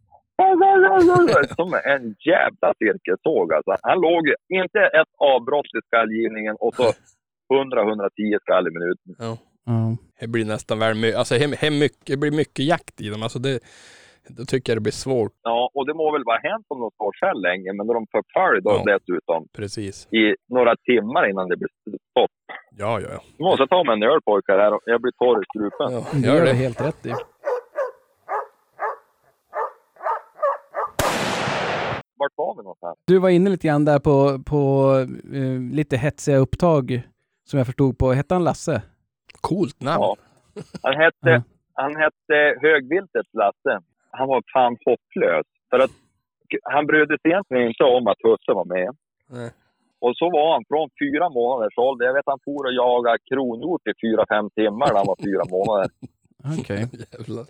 som en jävla cirkelsåg alltså. Han låg ju- inte ett avbrott i skallgivningen och så 100-110 skall i minuten. Ja. Ja. Det blir nästan väl mycket, alltså hem, hem mycket, det blir mycket jakt i dem. Alltså det, då tycker jag det blir svårt. Ja, och det må väl vara hänt om de står själv länge, men när de förföljer då Ja. dessutom Precis. i några timmar innan det blir stopp. Ja, ja, ja. Nu måste ta mig en öl pojkar här. Jag blir torr i strupen. ja Det gör gör du det. helt rätt i. Vart var vi någonstans? Du var inne lite grann där på, på eh, lite hetsiga upptag som jag förstod på. Hette han Lasse? Coolt namn. Ja. Han hette, han hette Högviltets Lasse. Han var fan hopplös. För att han brydde sig egentligen inte om att husse var med. Nej. Och så var han från fyra månaders ålder. Jag vet han for och jagade kronhjort i fyra, fem timmar när han var fyra månader. Okej. Jävlar.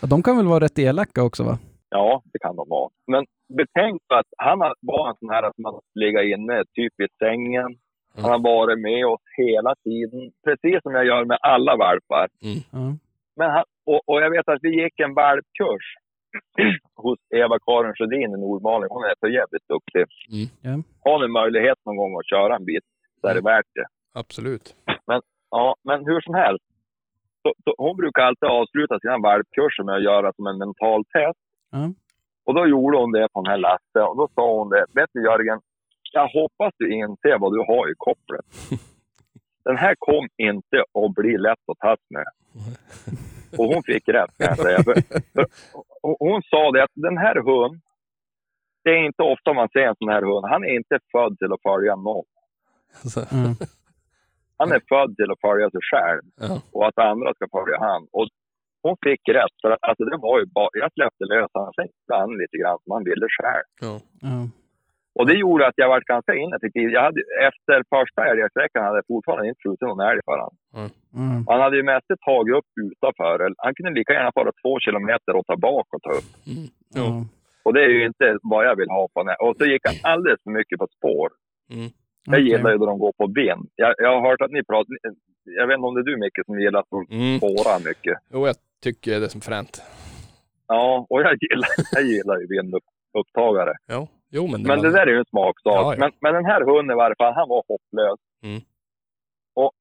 Ja, de kan väl vara rätt elaka också va? Ja, det kan de vara. Men betänk att han var en sån här som man ligga inne typ i sängen. Han har varit med oss hela tiden. Precis som jag gör med alla valpar. Ja. Men han, och, och jag vet att vi gick en valpkurs hos Eva-Karin Sjödin i Nordmaling. Hon är så jävligt duktig. Mm. Ja. Har ni möjlighet någon gång att köra en bit så är det värt det. Absolut. Ja, men hur som helst. Så, så hon brukar alltid avsluta sina valpkurser med att göra som en mental test. Och då gjorde hon det på den här Lasse och då sa hon det. Vet du Jörgen, jag hoppas du inser vad du har i kopplet. Den här kom inte att bli lätt att tas med. Och hon fick rätt kan jag säga. För, för, hon- sa det att den här hunden, det är inte ofta man ser en sån här hund. Han är inte född till att följa någon. Alltså, Ja. Han är född till att följa sig själv ja. och att andra ska följa han. Och hon fick rätt. För att, alltså det var ju bara, jag släppte lös honom, sen han lite grann som han ville själv. Ja. Ja. Och det gjorde att jag var ganska ineffektiv. Jag hade, efter första älgjaktsveckan hade jag fortfarande inte skjutit någon älg för honom. Ja. Han hade ju mest tagit upp utanför. Han kunde lika gärna fara två kilometer och ta bak och ta upp. Mm. Ja. Och det är ju inte vad jag vill ha på en Och så gick han alldeles för mycket på spår. Mm. Jag Okej. gillar ju då de går på vind. Jag, jag har hört att ni pratar... Jag vet inte om det är du Micke som gillar att Mm. spårar mycket. Jo, jag tycker det är som fränt. Ja, och jag gillar, jag gillar ju vindupptagare. Jo, jo men det Men det där är ju en smaksak. Ja, ja. Men, men den här hunden i varje fall, han var hopplös. Mm. Och,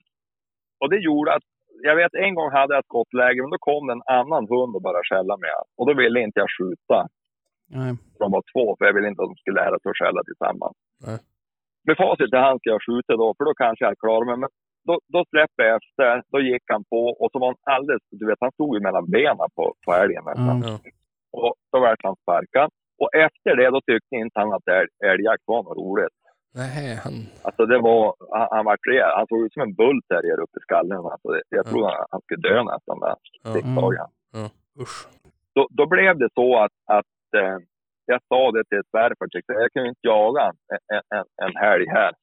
och det gjorde att, jag vet en gång hade jag ett skottläge, men då kom en annan hund och började skälla med. Och då ville inte jag skjuta. Nej. De var två, för jag ville inte att de skulle lära sig att skälla tillsammans. Nej. Med facit i hand ska jag skjuta då, för då kanske jag klarar mig. Men då, då släppte jag efter, då gick han på och så var han alldeles, du vet, han stod ju mellan benen på, på älgen nästan. Ja. Och då vart han sparkad. Och efter det, då tyckte inte han att älg, älgjakt var något roligt. Nej, han... Alltså det var, han, han var rejäl. Han såg ut som en bullterrier uppe i skallen. Alltså det, jag Ja. trodde han, han skulle dö nästan där. Ja. Sticktagen. Usch. Då, då blev det så att, att eh, jag sa det till svärfar. Tyckte, jag kan ju inte jaga en, en, en, helg här.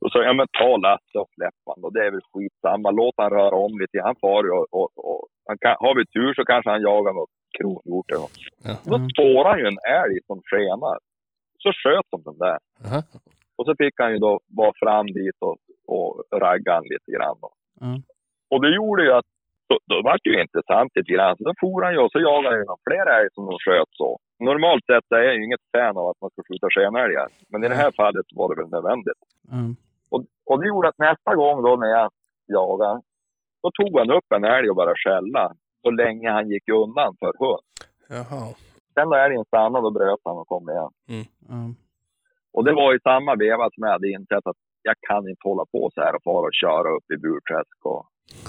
Då sa jag, ja men ta Lasse och släpp han då. Det är väl skitsamma. Låt han röra om lite. Han far och, och, och han kan, har vi tur så kanske han jagar något kronhjort eller något. Ja. Då Mm. spårar han ju en älg som skenar. Så sköt de den där. Aha. Och så fick han ju då vara fram dit och, och ragga han lite grann. Då. Ja. Och det gjorde ju att då, då var det ju intressant lite grann. Så då for han ju och så jagade han fler älg som de sköt så. Normalt sett är jag ju inget fan av att man ska skjuta skenälgar. Men i det här fallet var det väl nödvändigt. Ja. Och, och det gjorde att nästa gång då när jag jagade, då tog han upp en älg och började skälla. Så länge han gick undan för hund. Jaha. Sen när älgen stannade, då bröt han och kom igen. Ja. Och det var i samma veva som jag hade insett att jag kan inte hålla på så här och fara och köra upp i Burträsk och,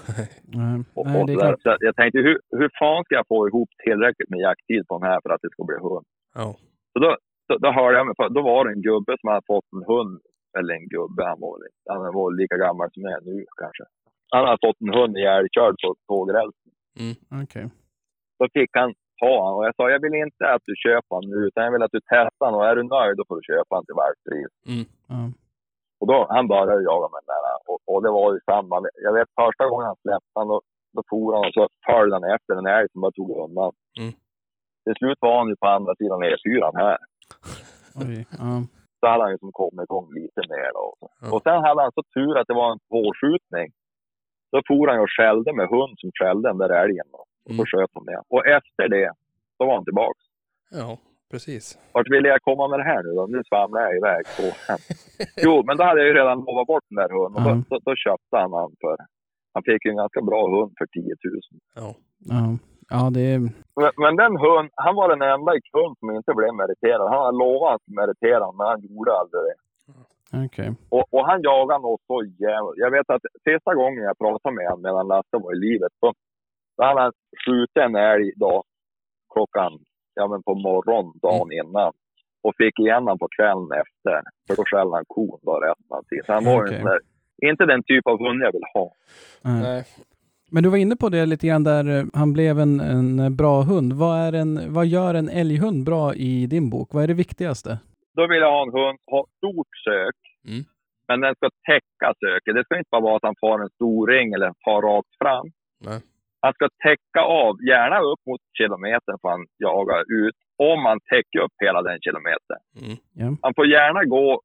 Nej. och, Nej, och är så jag- tänkte, hur, hur fan ska jag få ihop tillräckligt med jakttid på den här för att det ska bli hund? Ja. Så då, då, då hörde jag mig för. Då var det en gubbe som hade fått en hund, eller en gubbe, han var, han var lika gammal som jag är nu kanske. Han hade fått en hund ihjälkörd på tågrälsen. Okej. Då fick han ta han och jag sa, jag vill inte att du köper han nu, utan jag vill att du testar han och är du nöjd då får du köpa han till valppris. Mm. Ja. Och då, han började jaga med den där och, och det var ju samma. Jag vet första gången han släppte han, då, då for han och så följde han efter en älg som bara tog undan. Mm. Till slut var han ju på andra sidan E4 här. Oj. Ja. Så så hade han ju som kommit igång lite mer då. Och sen hade han så tur att det var en påskjutning. Då for han ju och skällde med hund som skällde den där älgen. Då. Och så Mm. sköt de det. Och efter det, så var han tillbaks. Ja, precis. Vart ville jag komma med det här nu då? Nu svamlar jag iväg hemskt. Jo, men då hade jag ju redan lovat bort den där hunden. Och Ja. då, då, då köpte han han för... Han fick ju en ganska bra hund för 10 000. Ja. Ja, ja det. Men, men den hund, han var den enda i kund som inte blev meriterad. Han hade lovat att meritera men han gjorde aldrig det. Okej. Och, och han jagade något så jävla... Jag vet att sista gången jag pratade med honom medan Lasse var i livet, så hade han skjutit en älg då, klockan, ja men på morgonen dagen innan. Och fick igen honom på kvällen efter. För då skällde han kon då resten av tiden. Så han var sån där, inte den typ av hund jag vill ha. Nej. Nej. Men du var inne på det lite grann där eh, han blev en, en bra hund. Vad, är en, vad gör en älghund bra i din bok? Vad är det viktigaste? Då vill jag ha en hund, ha stort sök. Mm. Men den ska täcka söket. Det ska inte bara vara att han tar en stor ring eller tar rakt fram. Nej. Han ska täcka av, gärna upp mot kilometern får han jaga ut. Om man täcker upp hela den kilometern. Mm. Ja. Han får gärna gå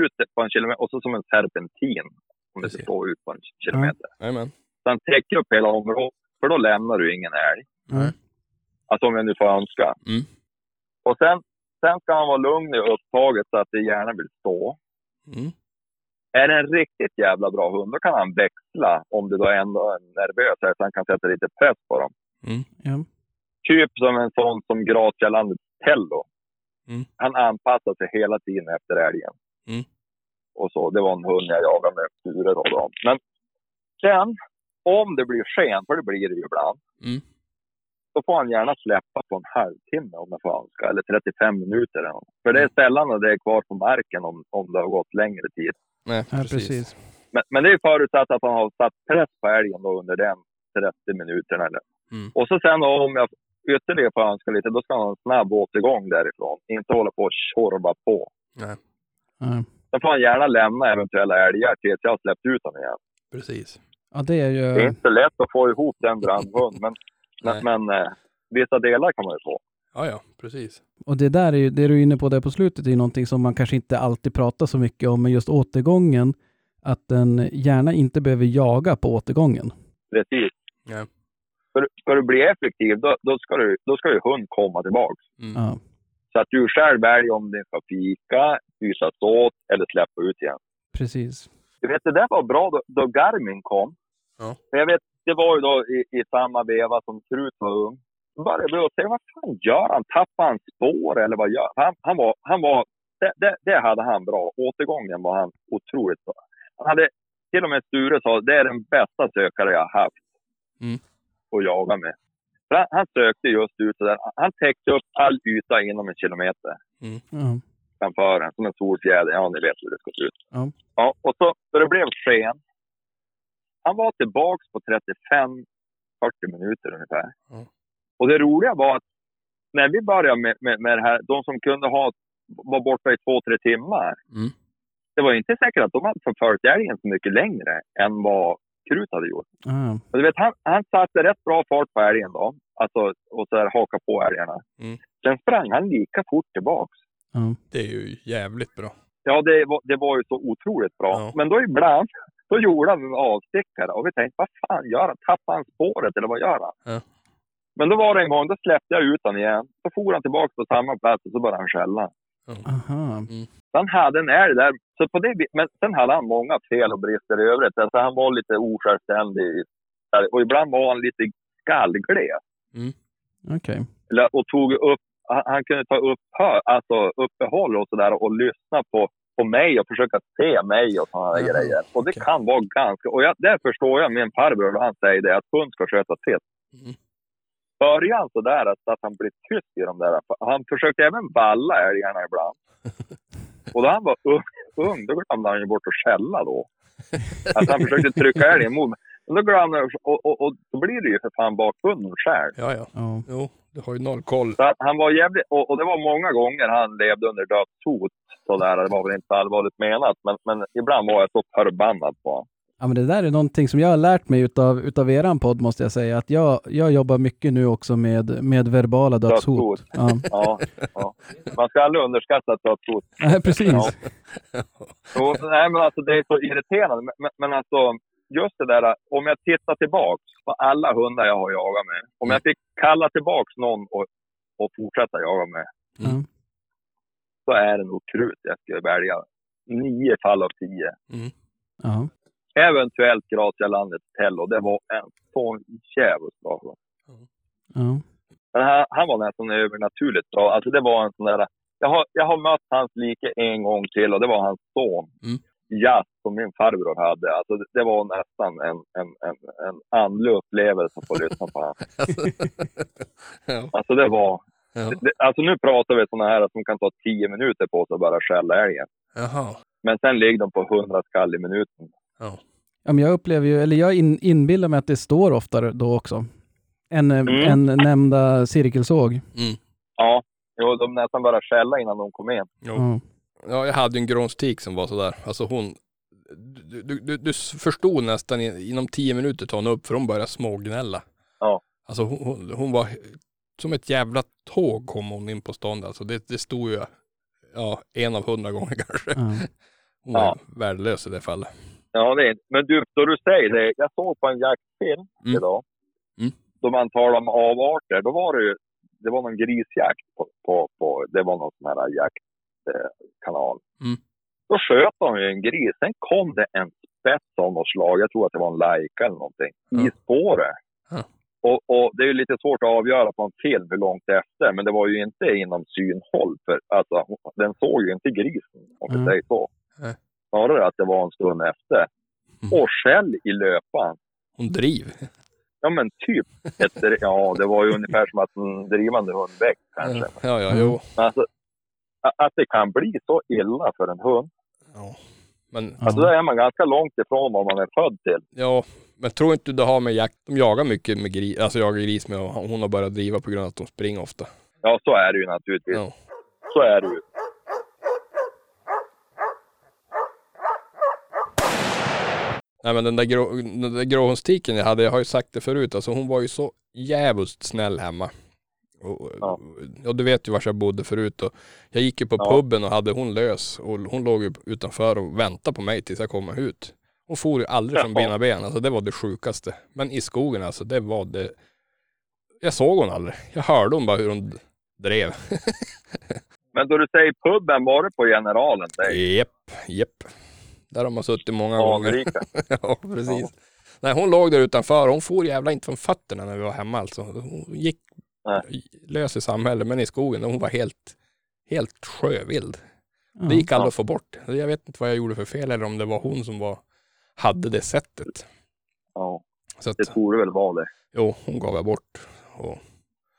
ut på en kilometer och så som en serpentin. Om det Precis. står ut på en kilometer. Jajamän. Så han täcker upp hela området. För då lämnar du ingen älg. Nej. Alltså om jag nu får önska. Mm. Och sen, sen ska han vara lugn i upptaget så att det gärna vill stå. Mm. Är det en riktigt jävla bra hund, då kan han växla om det då ändå är nervös så han kan sätta lite press på dem. Mm. Ja. Typ som en sån som Gracialandet Tello. Mm. Han anpassar sig hela tiden efter älgen. Mm. Och så, det var en hund jag jagade med Sture då. då. Men sen, om det blir sken, för det blir det ju ibland, Mm. Då får han gärna släppa på en halvtimme om jag får önska, eller 35 minuter. Eller något. För det är sällan att det är kvar på marken om, om det har gått längre tid. Nej, Ja, precis. Men, men det är förutsatt att han har satt press på älgen då under den 30 minuterna. Eller. Mm. Och så sen då, om jag ytterligare får önska lite, då ska han ha en snabb återgång därifrån. Inte hålla på och tjorva på. Nej, Ja. Sen får han gärna lämna eventuella älgar tills jag har släppt ut honom igen. precis. ja, det är Det är ju... inte lätt att få ihop den drömhund, men, Nej. men, eh, vissa delar kan man ju få. Ja, ja, precis. Och det där är ju, det du är inne på där på slutet är ju någonting som man kanske inte alltid pratar så mycket om, men just återgången, att den gärna inte behöver jaga på återgången. Precis. Ja. För, för att bli effektiv, då, då, ska du, då ska ju hund komma tillbaks. Mm. Ja. Så att du själv väljer om den ska fika, bytas åt eller släppa ut igen. Precis. Du vet, det där var bra då, då Garmin kom. Ja. Jag vet, det var ju då i, i samma veva som Krut var ung. Då började jag säga, vad fan gör han? Tappar han spår eller vad gör han? Han var, han var det, det, det hade han bra. Återgången var han otroligt bra. Han hade, till och med Sture sa, det är den bästa sökare jag har haft Mm. att jaga med. För han, han sökte just ut sådär. Han täckte upp all yta inom en kilometer Ja. framför en, som en solfjäder. Ja, ni vet hur det ska se ut. Ja. ja och så, så det blev sken. Han var tillbaks på 35-40 minuter ungefär. Ja. Och det roliga var att när vi började med, med, med det här, de som kunde ha, var borta i två, tre timmar. Mm. Det var inte säkert att de hade förföljt älgen så mycket längre än vad Krut hade gjort. Ja. Och du vet, han, han satte rätt bra fart på älgen då. Alltså, och så här, haka på älgarna. Mm. Sen sprang han lika fort tillbaks. Ja. Det är ju jävligt bra. Ja, det var, det var ju så otroligt bra. Ja. Men då ibland, då gjorde han en avstickare och vi tänkte, vad fan gör han? Tappar han spåret eller vad gör han? Ja. Men då var det en gång, då släppte jag ut honom igen. Så for han tillbaka på samma plats och så började han skälla. Aha. Så han hade en älg där. Så på det, vi- men sen hade han många fel och brister i övrigt. Alltså han var lite osjälvständig. Och ibland var han lite skallgles. Okej. Eller- Och tog upp, han, han kunde ta upp, alltså uppehåll och sådär och lyssna på, på mig och försöka se mig och sådana Jaha, grejer. Och det okej. kan vara ganska... Och jag, där förstår jag min farbror och han säger det, att hund ska sköta sitt. Mm. Han sådär att, att han blir tyst i de där... Han försökte även valla älgarna ibland. Och då han var ung, ung då glömde han ju bort att skälla då. Att han försökte trycka älgen mot mig. Men då glömde han, och, och, och då blir det ju för fan bakbunden själv. Ja, ja. Ja. Jo, du har ju noll koll. Så att han var jävligt, och, och det var många gånger han levde under dödshot. Sådär. Det var väl inte allvarligt menat, men, men ibland var jag så förbannad på honom. Ja, men det där är någonting som jag har lärt mig utav, utav eran podd måste jag säga. Att jag, jag jobbar mycket nu också med, med verbala dödshot. Ja. Ja, ja. Man ska aldrig underskatta ett dödshot. Nej, precis. Ja. Jo, nej, men alltså det är så irriterande. Men, men, men alltså, just det där, om jag tittar tillbaks på alla hundar jag har jagat med. Om jag fick kalla tillbaks någon och, och fortsätta jaga med, Ja. så är det nog krut jag skulle välja. Nio fall av tio. Mm. Ja. Eventuellt Gracialandet Tello. Det var en sån jävligt bra hund. Men han, han var nästan övernaturligt bra. Alltså det var en sån där... Jag har, jag har mött hans like en gång till och det var hans son. Mm. Jazz som min farbror hade. Alltså det, var nästan en, en, en, en andlig upplevelse att få lyssna på honom. ja. Alltså det var... Det, alltså nu pratar vi såna här som kan ta tio minuter på sig att bara skälla älgen. Jaha. Men sen ligger de på 100 skall i minuten. Ja. Ja, men jag upplever ju, eller jag in, inbillar mig att det står oftare då också. Än, mm. än nämnda cirkelsåg. Mm. Ja, jo, de nästan bara skälla innan de kom in. Jo. Ja. Ja, jag hade en gronstik som var sådär. Alltså hon, du, du, du, du förstod nästan inom tio minuter tog hon upp för hon började smågnälla. Ja. Alltså hon, hon, hon var som ett jävla tåg kom hon in på stånd. Alltså det, det stod ju, ja, en av hundra gånger kanske. Ja. Hon var Ja. värdelös i det fallet. Ja, det är, men du, då du säger det, jag såg på en jaktfilm Mm. idag. Mm. Då man talar om avarter, då var det ju, det var någon grisjakt på, på, på det var någon sån här jaktkanal. Kanal. Mm. Då sköt de ju en gris, sen kom det en spets av något slag, jag tror att det var en lajka eller någonting, i Ja. spåret. Ja. Och, och det är ju lite svårt att avgöra på en film hur långt efter, men det var ju inte inom synhåll, för alltså, den såg ju inte grisen, om vi Mm. säger så. Nej. Snarare att det var en stund efter. Mm. Och skäll i löpan. Hon driv. Ja men typ. Ett, ja, det var ju ungefär som att en drivande hund väck kanske. Ja, ja, Mm. jo. Men alltså, att det kan bli så illa för en hund. Ja. Men, Alltså där är man ganska långt ifrån vad man är född till. ja, men tror inte det har med jakt, de jagar mycket med gris, alltså jagar gris med och hon har börjat driva på grund av att de springer ofta. Ja, så är det ju naturligtvis. Ja. Så är det ju. Nej men den där, grå, den där gråhundstiken jag hade, jag har ju sagt det förut, alltså hon var ju så jävligt snäll hemma. Och, Ja. ja. du vet ju var jag bodde förut och jag gick ju på Ja. puben och hade hon lös och hon låg ju utanför och väntade på mig tills jag kom ut. Hon for ju aldrig från Jaha. bena ben, alltså det var det sjukaste. Men i skogen alltså, det var det. Jag såg hon aldrig. Jag hörde hon bara hur hon drev. Men då du säger puben, var det på Generalen? Jepp, jepp. Där har man suttit många gånger. anrika. Ja, precis. Nej, hon låg där utanför. Hon for jävla inte från fötterna när vi var hemma alltså. Hon gick Nej. lös i samhället, men i skogen, hon var helt, helt sjövild. Det gick aldrig att få bort. Jag vet inte vad jag gjorde för fel eller om det var hon som var, hade det sättet. Ja, Så att, det torde väl vara det. jo, hon gav jag bort. Och,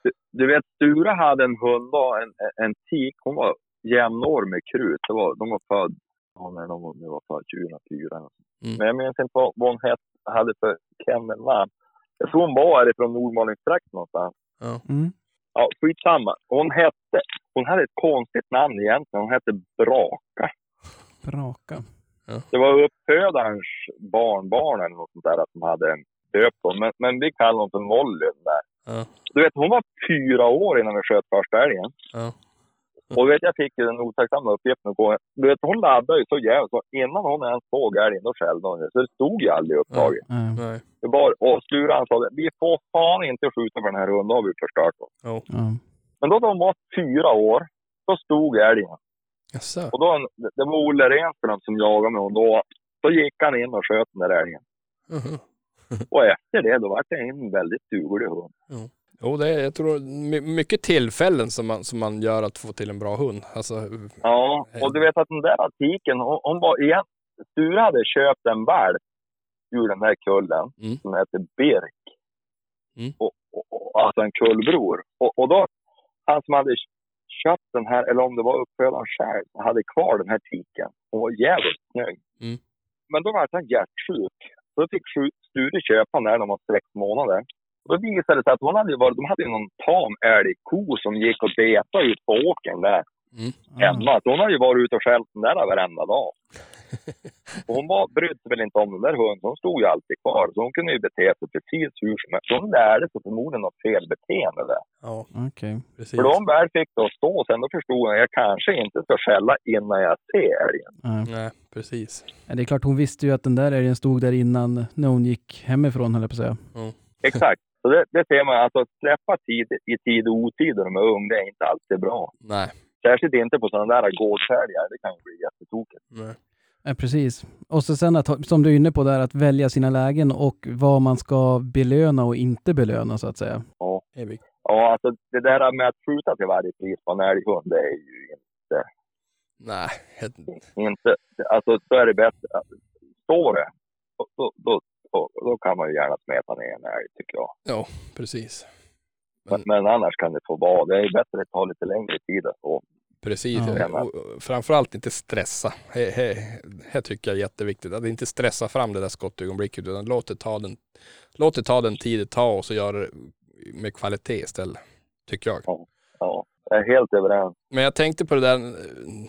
Du, du vet, Sture hade en hund, då, en, en tik. Hon var jämnår med krut. Det var, de var född, ja, när de var, de var född 2004. Mm. Men jag minns inte vad, vad hon het, hade för kennelnamn. Jag tror hon var härifrån Nordmalingstrakten någonstans. Mm. Ja, skitsamma. Hon hette, hon hade ett konstigt namn egentligen. Hon hette Braka. Braka. Det var uppfödarens barnbarn eller något sånt där som hade en döpt hon. Men, men vi kallade hon för Molly. Där. ja, Du vet, hon var fyra år innan vi sköt första älgen. ja, Och vet, jag fick ju den otacksamma uppgiften på Du vet, hon laddade ju så jävligt. Så innan hon ens såg älgen, då skällde hon. Så det stod ju aldrig upptaget. Ja. nej, Det var, och Sture han sa det, vi får fan inte skjuta för den här hunden, då har vi förstört jo. Ja. Men då hon var fyra år, då stod älgen. Jaså? Och då, det var Olle Renström som jagade med honom då. Då gick han in och sköt den där älgen. Mhm. Och efter det, då var det en väldigt duglig hund. Jo, det är, jag tror, my- mycket tillfällen som man, som man gör att få till en bra hund. Alltså, Ja, och du vet att den där artikeln, hon, hon var igen... Sture hade köpt en valp ur den här kullen Mm. som heter Birk. Mm. Och, och, och, alltså en kullbror. Och, och då, han som hade köpt den här, eller om det var uppfödaren själv, hade kvar den här tiken. Hon var jävligt snygg. Mm. Men då var han hjärtsjuk. Så då fick Sture köpa den här när de var sex månader. Då visade det sig att hon hade varit, de hade någon tam älgko som gick och betade ut på åkern där mm. hemma. Så hon har ju varit ute och skällt den där varenda dag. Och hon var, brydde sig väl inte om den där hunden, hon stod ju alltid kvar. Så hon kunde ju bete sig precis hur som helst. Så Hon lärde sig förmodligen något felbeteende där. Ja, Okej. precis. För då hon väl fick det att stå sen, då förstod hon att jag kanske inte ska skälla innan jag ser älgen. Ja. Nej, precis. Ja, Det är klart, hon visste ju att den där älgen stod där innan när hon gick hemifrån, höll jag på att säga. Exakt. Så det, det ser man, alltså att släppa tid i tid och otid när de är unga, det är inte alltid bra. Nej, Särskilt inte på sådana där gårdsälgar, det kan ju bli jättetokigt. nej. Ja, precis. Och så sen att, som du är inne på där, att välja sina lägen och vad man ska belöna och inte belöna så att säga. Ja. Ja, alltså det där med att skjuta till varje pris på en älghund, det är ju inte, Nej, inte alltså då är det bättre. Står det, då, då, då, då, kan man ju gärna smeta ner en älg tycker jag. ja, precis. Men, men annars kan det få vara, det är bättre att ta lite längre tid att få. Precis, Ja. och, och framförallt inte stressa. Det tycker jag är jätteviktigt. Att inte stressa fram det där skottögonblicket utan låt det ta den, låt det ta den tid det tar och så gör det med kvalitet istället. Tycker jag. Ja, jag är helt överens. Men jag tänkte på det där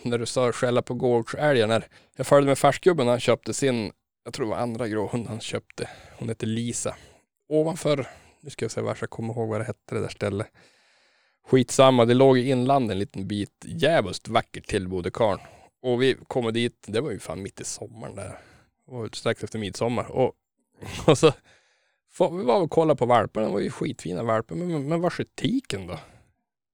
när du sa skälla på gårdsälgar. När jag följde med färskgubben när han köpte sin, jag tror det var andra gråhund han köpte. Hon hette Lisa. Ovanför, nu ska jag se varför jag kommer ihåg vad det hette det där stället. Skitsamma, det låg i inlandet en liten bit. Jävligt vackert till karln. Och vi kommer dit, det var ju fan mitt i sommaren där. Det var strax efter midsommar. Och, och så får- vi var och kollade på valparna, det var ju skitfina valpar. Men, men, men var är tiken då?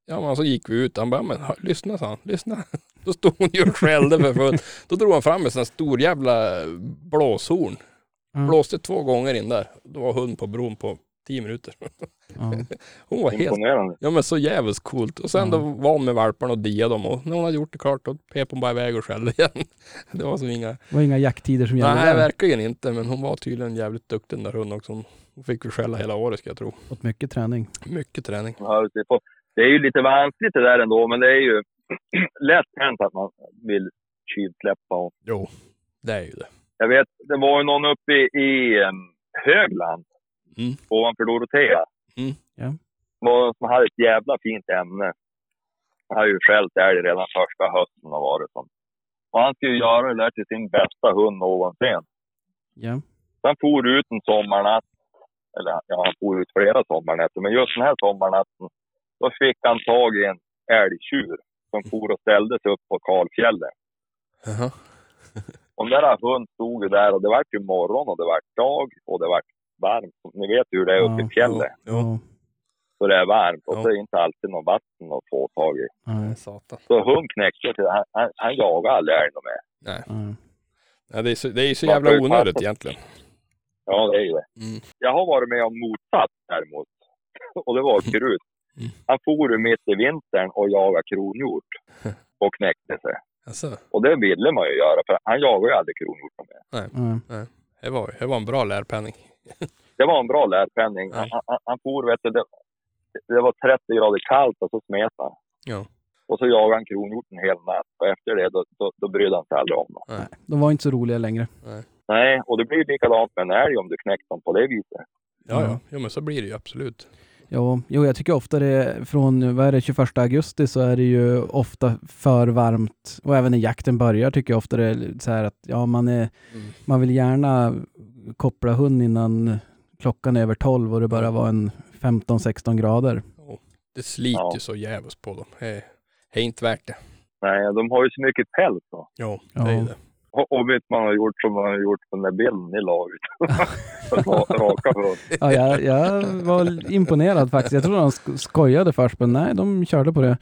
Ja men så gick vi ut, han bara, men hör- lyssna sa han, lyssna. Då stod hon ju och skällde för fullt. Då drog han fram en sån här stor jävla blåshorn. Ja. Blåste två gånger in där. Då var hund på bron på tio minuter. Ja. Hon var helt, ja men så jävligt coolt. Och sen Ja. då var hon med valparna och diade dem och när hon hade gjort det klart då pep hon bara iväg och skällde igen. Det var som inga, Det var inga jakttider som gällde nej verkligen inte men hon var tydligen jävligt duktig den där hunden också. Hon fick ju skälla hela året ska jag tro. Fått mycket träning. Mycket träning. Ja, Det är ju lite vanskligt det där ändå, men det är ju lätt hänt att man vill tjuvsläppa. Och Jo, det är ju det. Jag vet, det var ju någon uppe i, i em, Högland, Mm. ovanför Dorotea. Mm. Ja. Var- Som hade ett jävla fint ämne. Han hade ju skällt älg redan första hösten och varit som. Och han skulle göra det där till sin bästa hund någonsin. Ja. Sen for ut en sommarnatt. Eller ja, han for ut flera sommarnätter. Men just den här sommarnatten, då fick han tag i en älgtjur som for och ställde sig upp på kalfjället. Jaha. Och den där hunden stod ju där och det vart ju morgon och det vart dag och det vart varmt. Ni vet hur det är uppe i fjället. Ja. Så det är varmt och Ja. så är det inte alltid något vatten att få tag i. Nej. satan. Så hund knäckte till han, han, han jagar aldrig älg något mer. Nej. Nej. Ja, det, är så, det är ju så Man jävla onödigt egentligen. Ja, det är ju det. Mm. Jag har varit med om motsatt däremot. Och det var krut. Mm. Han for ju mitt i vintern och jagade kronhjort. Och knäckte sig. Alltså, Och det ville man ju göra, för han jagar ju aldrig kronhjort mer. Nej. det, var, det var en bra lärpenning. Det var en bra lärpenning. Han, han, han for, vet du, det, det var 30 grader kallt och så smet han. Ja. Och så jagade han kronhjorten hela natt. Och efter det, då, då, då brydde han sig aldrig om dem. Nej. De var inte så roliga längre. Nej, och det blir likadant med en älg om du knäcker dem på det viset. Ja, Ja. ja. Jo, men så blir det ju absolut. Jo, jo, jag tycker ofta det från, vad är det, 21 augusti så är det ju ofta för varmt. Och även när jakten börjar tycker jag ofta det är så här att ja, man, är, Mm. man vill gärna koppla hund innan klockan är över 12 och det bara var en 15-16 grader. Det sliter Ja. så jävligt på dem. Det är inte värt det. Nej, de har ju så mycket päls då. Jo, Ja. det är ju det. Och vet man har gjort som man har gjort på den där bilden ni la ut. Ra- Raka från. Ja, jag, jag var imponerad faktiskt. Jag trodde de sk- skojade först, men nej, de körde på det.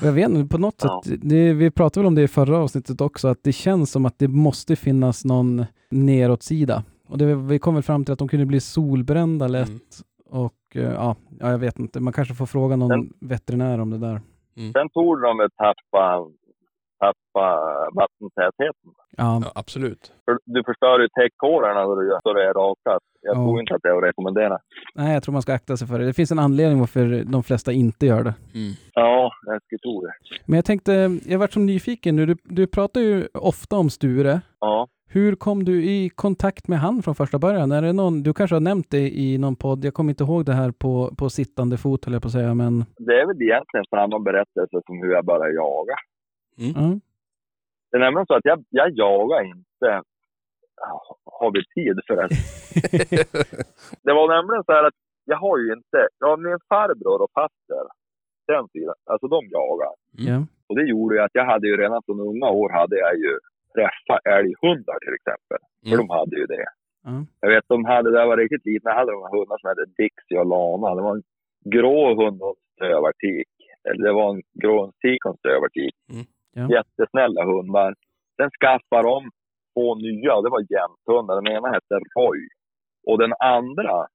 Och jag vet inte, på något Ja. sätt, det, vi pratade väl om det i förra avsnittet också, att det känns som att det måste finnas någon neråtsida. Och det, vi kom väl fram till att de kunde bli solbrända lätt. Mm. Och eh, ja, ja, jag vet inte, man kanske får fråga någon Men- veterinär om det där. Sen tog de väl tappa, tappa vattentätheten. Ja, Ja, absolut. För du förstör ju täckhåren när du gör det är rakat. Jag Ja. tror inte att det är att rekommendera. nej, jag tror man ska akta sig för det. Det finns en anledning varför de flesta inte gör det. Mm. Ja, jag skulle tro det. Men jag tänkte, jag varit så nyfiken nu, du, du pratar ju ofta om Sture. Ja. Hur kom du i kontakt med han från första början? Är det någon, du kanske har nämnt det i någon podd, jag kommer inte ihåg det här på, på sittande fot höll jag på att säga, men Det är väl egentligen samma berättelse som hur jag började jaga. Mm. Det är nämligen så att jag, jag jagar inte har vi tid för det. det var nämligen så här att jag har ju inte, ja min farbror och faster, den tiden, alltså de jagar. Ja. Och det gjorde ju att jag hade ju redan från unga år hade jag ju träffat älghundar till exempel. För Mm. de hade ju det. Ja. Jag vet de hade, där jag var riktigt liten, jag hade de här hundarna som hette Dixie och Lana. Det var en grå hund och en stövartik. Eller det var en grå tik och en stövartik. Mm. Ja. Jättesnälla hundar. Sen skaffade de två nya och det var jämthundar. Den ena hette Roy. Och den andra,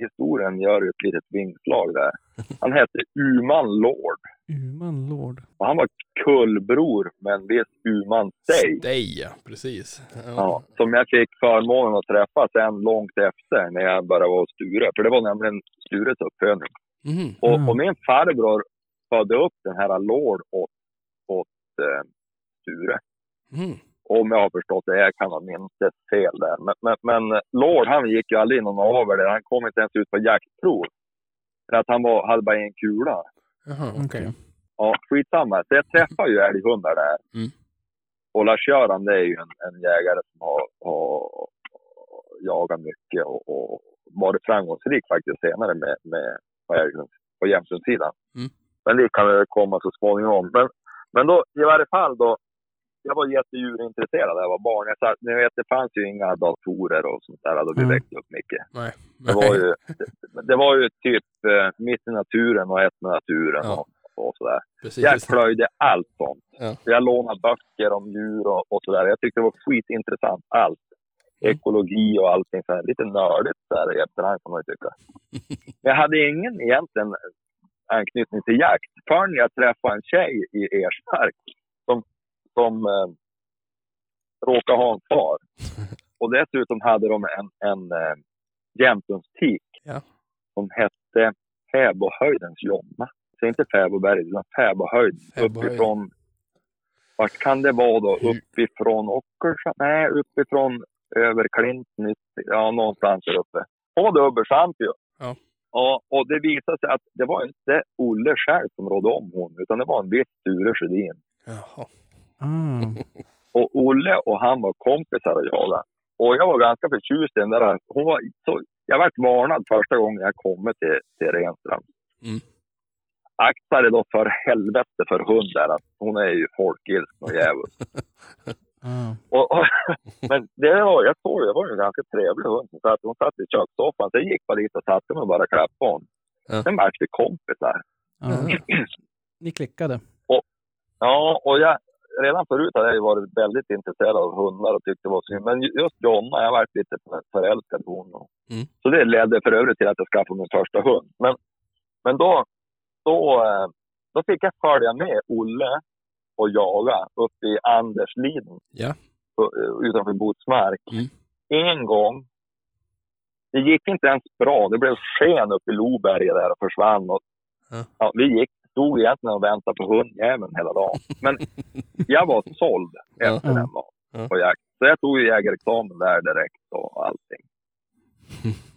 historien gör ju ett litet vingslag där. Han hette Uman Lord. Uman Lord. Och han var kullbror med en viss Uman Stay. Stay, ja. Precis. Ja, som jag fick förmånen att träffa sen långt efter när jag började vara hos Sture. För det var nämligen Stures uppfödning. Mhm. Och, Mm. och min farbror födde upp den här Lord åt, åt eh, Sture. Mhm. Om jag har förstått det, jag kan ha minst ett fel där. Men, men, men Lord han gick ju aldrig någon avel där. Han kom inte ens ut på jaktprov. För att han var, hade bara en kula. Jaha, okej. Okej. Ja, skitsamma. Så jag träffade ju älghundar där. Mm. Och Lars-Göran det är ju en, en jägare som har, har jagat mycket och, och varit framgångsrik faktiskt senare med, med på, på jämthundssidan. Mm. Men det kan väl komma så småningom. Men, men då i varje fall då. Jag var jättedjurintresserad när jag var barn. Jag satt, ni vet, det fanns ju inga datorer och sånt där då vi Mm. växte upp mycket. Nej. Det var ju, det, det var ju typ eh, mitt i naturen och ett med naturen Ja. och, och sådär. Precis. Jag plöjde allt sånt. Ja. Jag lånade böcker om djur och, och sådär. Jag tyckte det var skitintressant. Allt. Mm. Ekologi och allting. Så här, lite nördigt så här, i efterhand kan man ju tycka. Jag hade ingen egentligen anknytning till jakt förrän jag träffade en tjej i Ersmark som, som eh, råkade ha en far. Och dessutom hade de en, en eh, jämthundstik Ja. som hette Fäbodhöjdens Jonna. Så inte Fäbodberget, utan. Fäbodhöjd. Uppifrån, vart kan det vara då? Uppifrån Ockershamn? Nej, uppifrån över Klinten, ja någonstans där uppe. Var dubbelsamp ju. Ja. Och det visade sig att det var inte Olle själv som rådde om hon, utan det var en viss Sture Sjödin. Jaha. Ah. Och Olle och han var kompisar och jagade. Och jag var ganska förtjust i den där. Hon var så, jag vart varnad första gången jag kom till, till Renström. Mm. Akta dig då för helvete för hund där. att Hon är ju folkilsk och djävul. Ah. Och, och, men det var, jag såg det var ju en ganska trevlig hund. Så att hon satt i kökssoffan. Så jag gick bara dit och satte mig och bara klappade honom. Ja. Sen vart vi kompisar. Ah. Ni klickade. Ja, och jag, redan förut hade jag varit väldigt intresserad av hundar och tyckte det var synd. Men just Jonna, jag varit lite förälskad i hon. Mm. Så det ledde för övrigt till att jag skaffade min första hund. Men, men då, då, eh, då fick jag följa med Olle och jaga uppe i Andersliden Ja. u- utanför Botsmark. Mm. En gång. Det gick inte ens bra. Det blev sken uppe i Loberget där och försvann. Och, Ja. ja, vi gick, stod egentligen och väntade på hundjäveln hela dagen. Men jag var såld efter den dagen på jakt. Så jag tog ju jägarexamen där direkt och allting.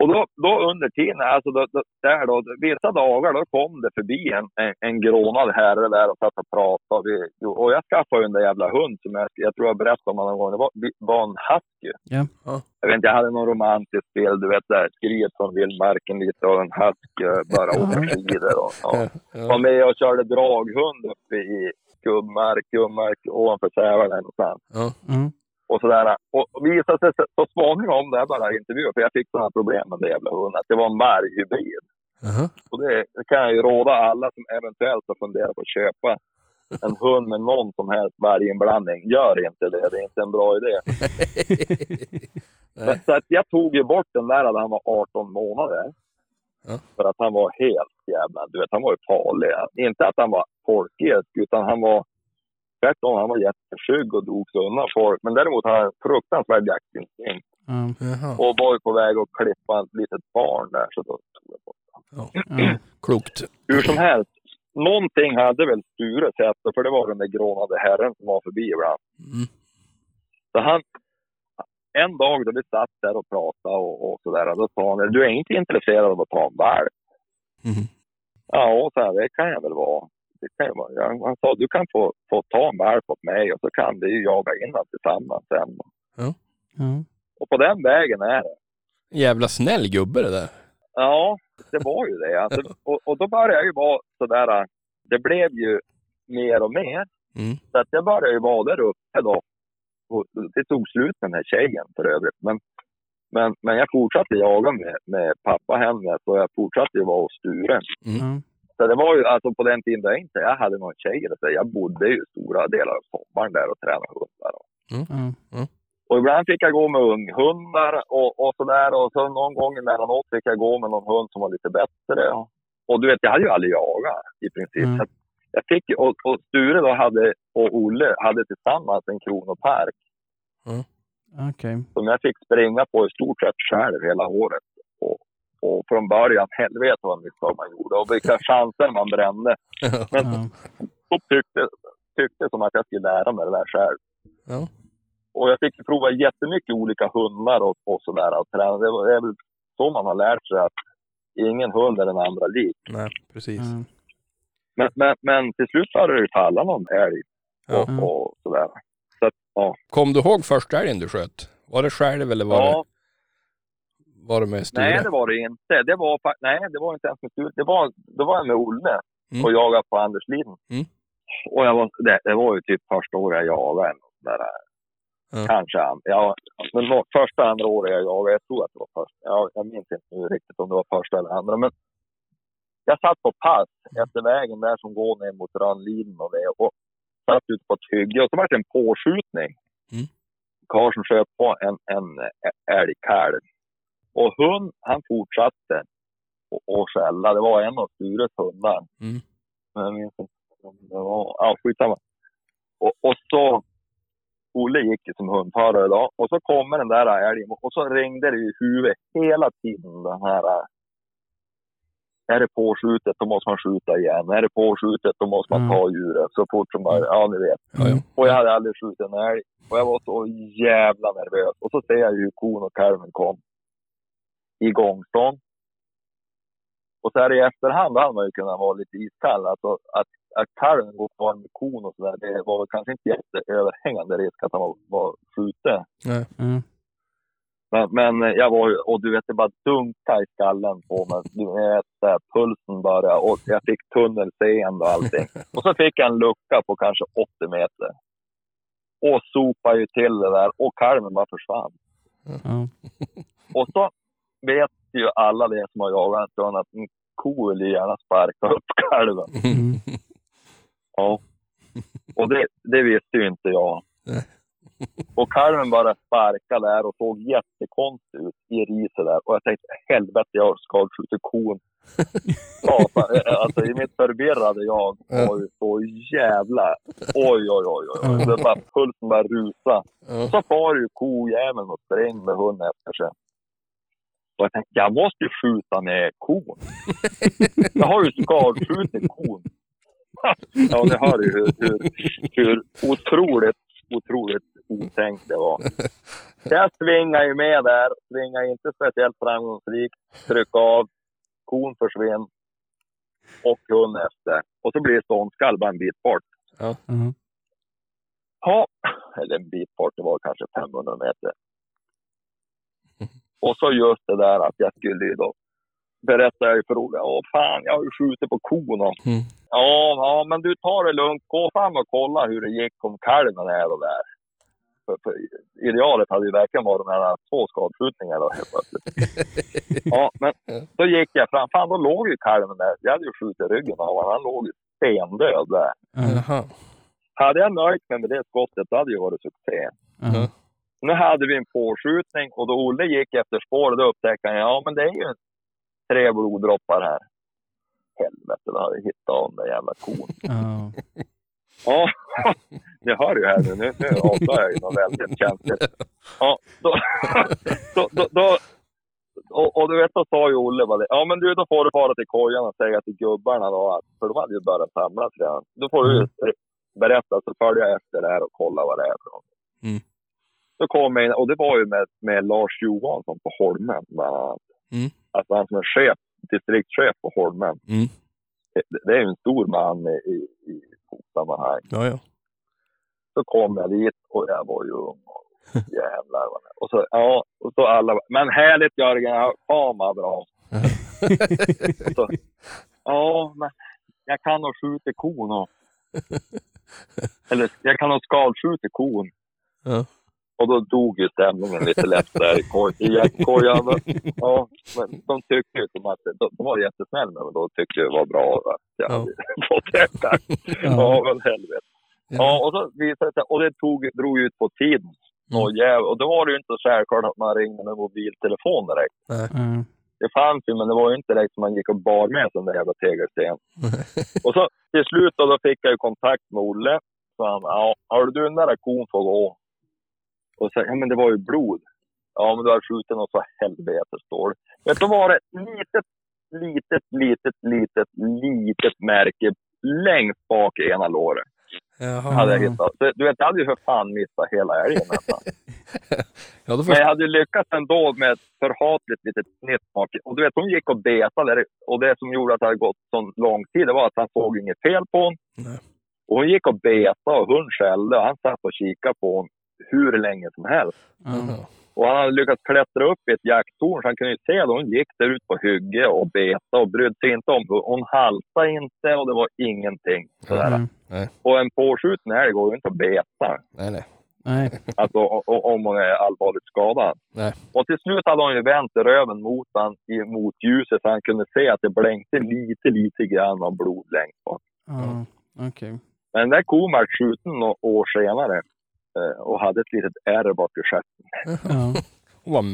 Och då, då under tiden, alltså då, då, där då, vissa dagar då kom det förbi en, en, en grånad herre där och satt och pratade. Och, vi, och jag skaffade ju den där jävla hund som jag, jag tror jag berättade om någon gång. Det var, var en husky. Ja. Ja. Jag vet inte, jag hade någon romantisk bild, du vet där, skriet från vildmarken lite och en husky bara åker skidor. Och, ja. Var med och körde draghund uppe i Gubbmark, Gubbmark ovanför Sävar där någonstans Ja. Mm. Och sådär. Och visade sig så- så småningom, det här bara intervju, för jag fick sådana problem med den jävla hunden, att det var en varghybrid. Jaha. Och det, det kan jag ju råda alla som eventuellt har funderat på att köpa en hund med någon som helst varginblandning. Gör inte det, det är inte en bra idé. Nej. Så att jag tog ju bort den där när han var 18 månader. Ja. För att han var helt jävla, du vet, han var ju farlig. Inte att han var folkilsk, utan han var tvärtom, han var jätteskygg och drog sig undan folk. Men däremot hade han fruktansvärd jaktinstinkt. Ja. Jaha. Och var ju på väg att klippa ett litet barn där, så då tog jag bort Ja. Ja. Klokt. Hur som helst, någonting hade väl Sture sett, för det var den där grånade herren som var förbi ibland. Mm. Så han, en dag då vi satt där och pratade och, och sådär, då sa han, du är inte intresserad av att ta en valp? Mhm. Ja, så här, det kan jag väl vara. Det kan ju vara, ja, han sa du kan få, få ta en valp åt mig och så kan vi ju jaga in den tillsammans sen. Ja. Och på den vägen är det. Jävla snäll gubbe det där. Ja, det var ju det. Alltså, och, och då började jag ju vara sådär, det blev ju mer och mer. Mm. Så att jag började ju vara där uppe då. Och det tog slut med den här tjejen för övrigt. Men, men, men jag fortsatte jaga med, med pappa Henrik och jag fortsatte ju vara hos Sture. Ja. Så det var ju alltså på den tiden då jag inte jag hade någon tjej. Så jag bodde ju stora delar av sommaren där och tränade hundar. Ja. Och ibland fick jag gå med unghundar och, och sådär. Och så någon gång emellanåt fick jag gå med någon hund som var lite bättre. Och du vet, jag hade ju aldrig jagat i princip. Mm. Jag fick, och, och Sture då hade, och Olle hade tillsammans en kronopark Okej. som jag fick springa på i stort sett själv hela året. Och, och från början, helvete vad mycket man gjorde och vilka chanser man brände. Men Ja. så tyckte, tyckte som att jag skulle lära mig det där själv. Ja. Och jag fick prova jättemycket olika hundar och, och sådär. Det är väl så man har lärt sig att ingen hund är den andra lik. Nej, precis. Ja. Men, men, men till slut började det ju falla någon älg Ja. och, och sådär. Så att, ja. Kom du ihåg första älgen du sköt? Var det själv eller var, ja. det, var det med Sture? Nej, det var det inte. Det var, nej, det var inte ens med Sture. Det var, det var jag med Olle Mm. och jagade på Andersliden. Mm. Och jag var, det, det var ju typ första året jag jagade. Där, Ja. Kanske. an- Ja, men det var första andra året jag jagade. Jag tror att det var första. Ja, jag minns inte nu riktigt om det var första eller andra. Men jag satt på pass efter vägen där som går ner mot Rönnliden och det. Och satt ute på ett hygge och så var det en påskjutning. Mm. Karlsson sköt på en, en älgkalv. Och hund, han fortsatte och skälla. Det var en av Stures hundar. Mm. Men jag minns inte om det var... Ja, skitsamma. Och, och så... Olle gick som hundförare då. Och så kommer den där älgen och så ringde det i huvudet hela tiden den här... äh, Är det påskjutet då måste man skjuta igen. Är det påskjutet då måste man Mm. ta djuret så fort som möjligt. Ja, ni vet. Ja, ja. Och jag hade aldrig skjutit en älg. Och jag var så jävla nervös. Och så ser jag ju hur kon och kalven kom i gångstånd. Och så här i efterhand då hade man ju kunnat vara lite iskall. Alltså att, att kalven går kvar med kon och sådär, det var väl kanske inte jätteöverhängande risk att han var, var skjuten. Ja. Men, men jag var ju, och du vet, det bara dunka i skallen på mig. Du vet, pulsen bara och jag fick tunnelseende och allting. Och så fick jag en lucka på kanske 80 meter. Och sopade ju till det där och kalven bara försvann. Ja. Och så vet ju alla det som har jagat en stund att en ko vill ju gärna sparka upp kalven. Mm. Ja. Och det, det visste ju inte jag. Och kalven bara sparkade där och såg jättekonstig ut i riset där. Och jag tänkte, helvete, jag har skadskjutit kon. Ja, alltså i mitt förvirrade jag var ju så jävla... Oj, oj, oj, oj. Det bara, pulsen bara rusa. Så far ju kojäveln och sprängde med hunden efter sig. Och jag tänkte, jag måste ju skjuta med kon. Jag har ju skadskjutit kon. Ja, ni hör ju hur, hur, hur otroligt, otroligt otänkt det var. Jag svingar ju med där, svingar inte speciellt framgångsrikt, tryck av, kon försvinner och hund efter. Och så blir det ståndskall bara en bit bort. Ja. Ja, eller en bit bort, det var kanske 500 meter. Och så just det där att jag skulle ju då berätta jag för Olle, åh fan, jag har ju skjutit på kon och Mm. Ja, ja, men du tar det lugnt. Gå fram och kolla hur det gick om kalven är och där. För, för idealet hade ju verkligen varit med två skadskjutningar då helt plötsligt. Ja, men då gick jag fram. Fan, då låg ju kalven där. Jag hade ju skjutit ryggen av honom. Han låg ju stendöd där. Jaha. Hade jag nöjt mig med det skottet, då hade ju varit succé. Ja. Nu hade vi en påskjutning och då Olle gick efter spåret, då upptäckte han ja men det är ju tre bloddroppar här. Helvete, då har jag hittat av den där jävla kon. Ja. Ja, ni hör ju här nu. Nu, nu avslöjar jag ju något väldigt känsligt. Ja, då, då, då, då, och, och du vet, då sa ju Olle bara. Ja, men du, då får du fara till kojan och säga till gubbarna då att, för de hade ju börjat samlas redan. Då får du ju berätta, så följer jag efter det här och kolla vad det är för. Mm. Då kom jag in, och det var ju med, med Lars Johansson på Holmen bland annat. Mm. Alltså han som är chef, distriktschef på Holmen Mm. det, det är ju en stor man i, sammanhang. Ja, ja. Så kom jag dit och jag var ju ung. Och jävlar vad Och så, ja, och så alla Men härligt Jörgen, fan vad bra. så, ja, men jag kan nog skjuta kon och... Eller jag kan nog skadskjuta kon. Ja. Och då dog ju stämningen lite lätt där i koj- i jaktkojan. Ja, men de tyckte ju som att, de, de var jättesnälla med mig då tyckte det var bra att jag Ja. hade fått öka. Ja, men helvete. Ja, och så visade det sig, och det tog, drog ut på tiden. Mm. Och, jäv, och då var det ju inte så självklart att man ringde med mobiltelefon direkt. Mm. Det fanns ju, men det var ju inte direkt som man gick och bar med sig den där jävla tegelsten. Och så till slut då, då fick jag ju kontakt med Olle. Så han, ja, har du den där kon får gå. Och så, ja men det var ju blod. Ja men du har skjutit något så helvete står. Vet du vad det litet, litet, litet, litet, litet märke längst bak i ena låret Jaha. hade jag hittat. Så, du vet, jag hade ju för fan missat hela älgen nästan. Ja, då Men först... jag hade ju lyckats ändå med ett förhatligt litet snittmak. Och du vet, hon gick och betade. Och det som gjorde att det hade gått så lång tid, det var att han såg inget fel på hon. Nej. Och hon gick och betade och hon skällde och han satt och kikade på hon hur länge som helst. Jaha. Och han hade lyckats klättra upp i ett jakttorn så han kunde ju se att hon gick där ute på hygge och betade och brydde sig inte om Hon haltade inte och det var ingenting. Sådär. Mm. Och en påskjuten älg går ju inte att beta. Nej, nej. Nej. Alltså om hon är allvarligt skadad. Nej. Och till slut hade hon ju vänt röven mot han i motljuset så han kunde se att det blänkte lite, lite grann av blod längst bak. Ja. Okej. Men den där kon var skjuten några år senare och hade ett litet ärr bak i stjärten. Ja.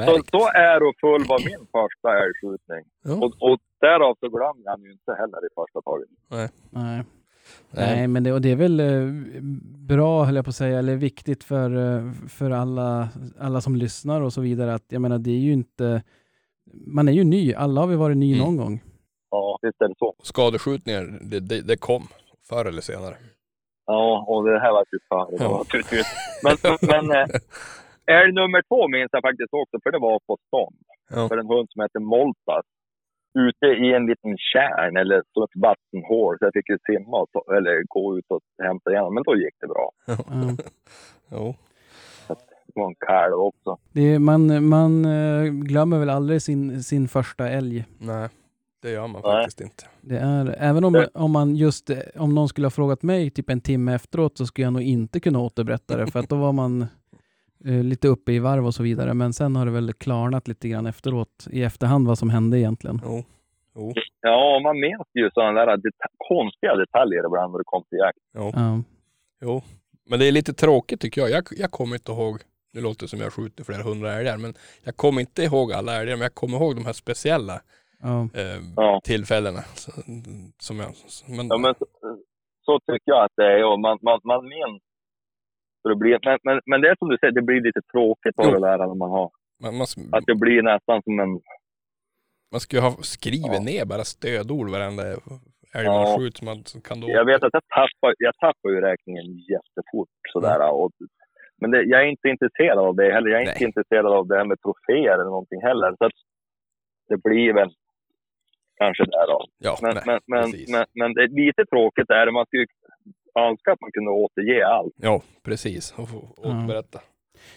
Så, så ärofull var min första älgskjutning. Ja. Och, och därav så glömde jag ju inte heller i första taget. Nej. Nej. Nej, men det, och det är väl eh, bra, höll jag på att säga, eller viktigt för, eh, för alla, alla som lyssnar och så vidare. Att, jag menar, det är ju inte... Man är ju ny. Alla har vi varit ny Mm. någon gång. Ja, visst är det så. Skadeskjutningar, det, det, det kom förr eller senare. Ja, och det här var ju före. Ja. Ja. Men, men eh, älg nummer två minns jag faktiskt också, för det var på stånd. Ja. För en hund som heter Moltas. Ute i en liten kärn eller så ett vattenhål. Så jag fick ju simma och ta, eller gå ut och hämta igen. Men då gick det bra. Ja. Jo. Det var en kalv också. Det är, man, man eh, glömmer väl aldrig sin, sin första älg. Nej, det gör man Nej. faktiskt inte. Det är, även om, Det- om man just, eh, om någon skulle ha frågat mig typ en timme efteråt så skulle jag nog inte kunna återberätta det för att då var man eh, lite uppe i varv och så vidare. Men sen har det väl klarnat lite grann efteråt, i efterhand vad som hände egentligen. Jo. Jo. Ja, man minns ju sådana där deta- konstiga detaljer ibland när det kom till jakt. Jo. Ja. jo. Men det är lite tråkigt tycker jag. jag. Jag kommer inte ihåg, det låter som jag skjuter flera hundra älgar, men jag kommer inte ihåg alla älgar, men jag kommer ihåg de här speciella Ja. eh, Ja. tillfällena. Så, som jag, men, Ja, men så, så tycker jag att det är. Och man, man, man minns det blir. Men, men, men det är som du säger, det blir lite tråkigt av det där när man har. man, man, Att det blir nästan som en... man ska ju ha skrivit Ja. ner bara stödord varenda älg Ja. man skjuter. Man kan då... Jag vet att jag tappar, jag tappar ju räkningen jättefort sådär. Och, men det, jag är inte intresserad av det heller. Jag är inte Nej. intresserad av det här med troféer eller någonting heller. Så att det blir väl kanske därav. Ja, Men, nej, men, men, men, men det är lite tråkigt är det. Man skulle önska att man kunde återge allt. Ja, precis. Och, och, Ja. berätta.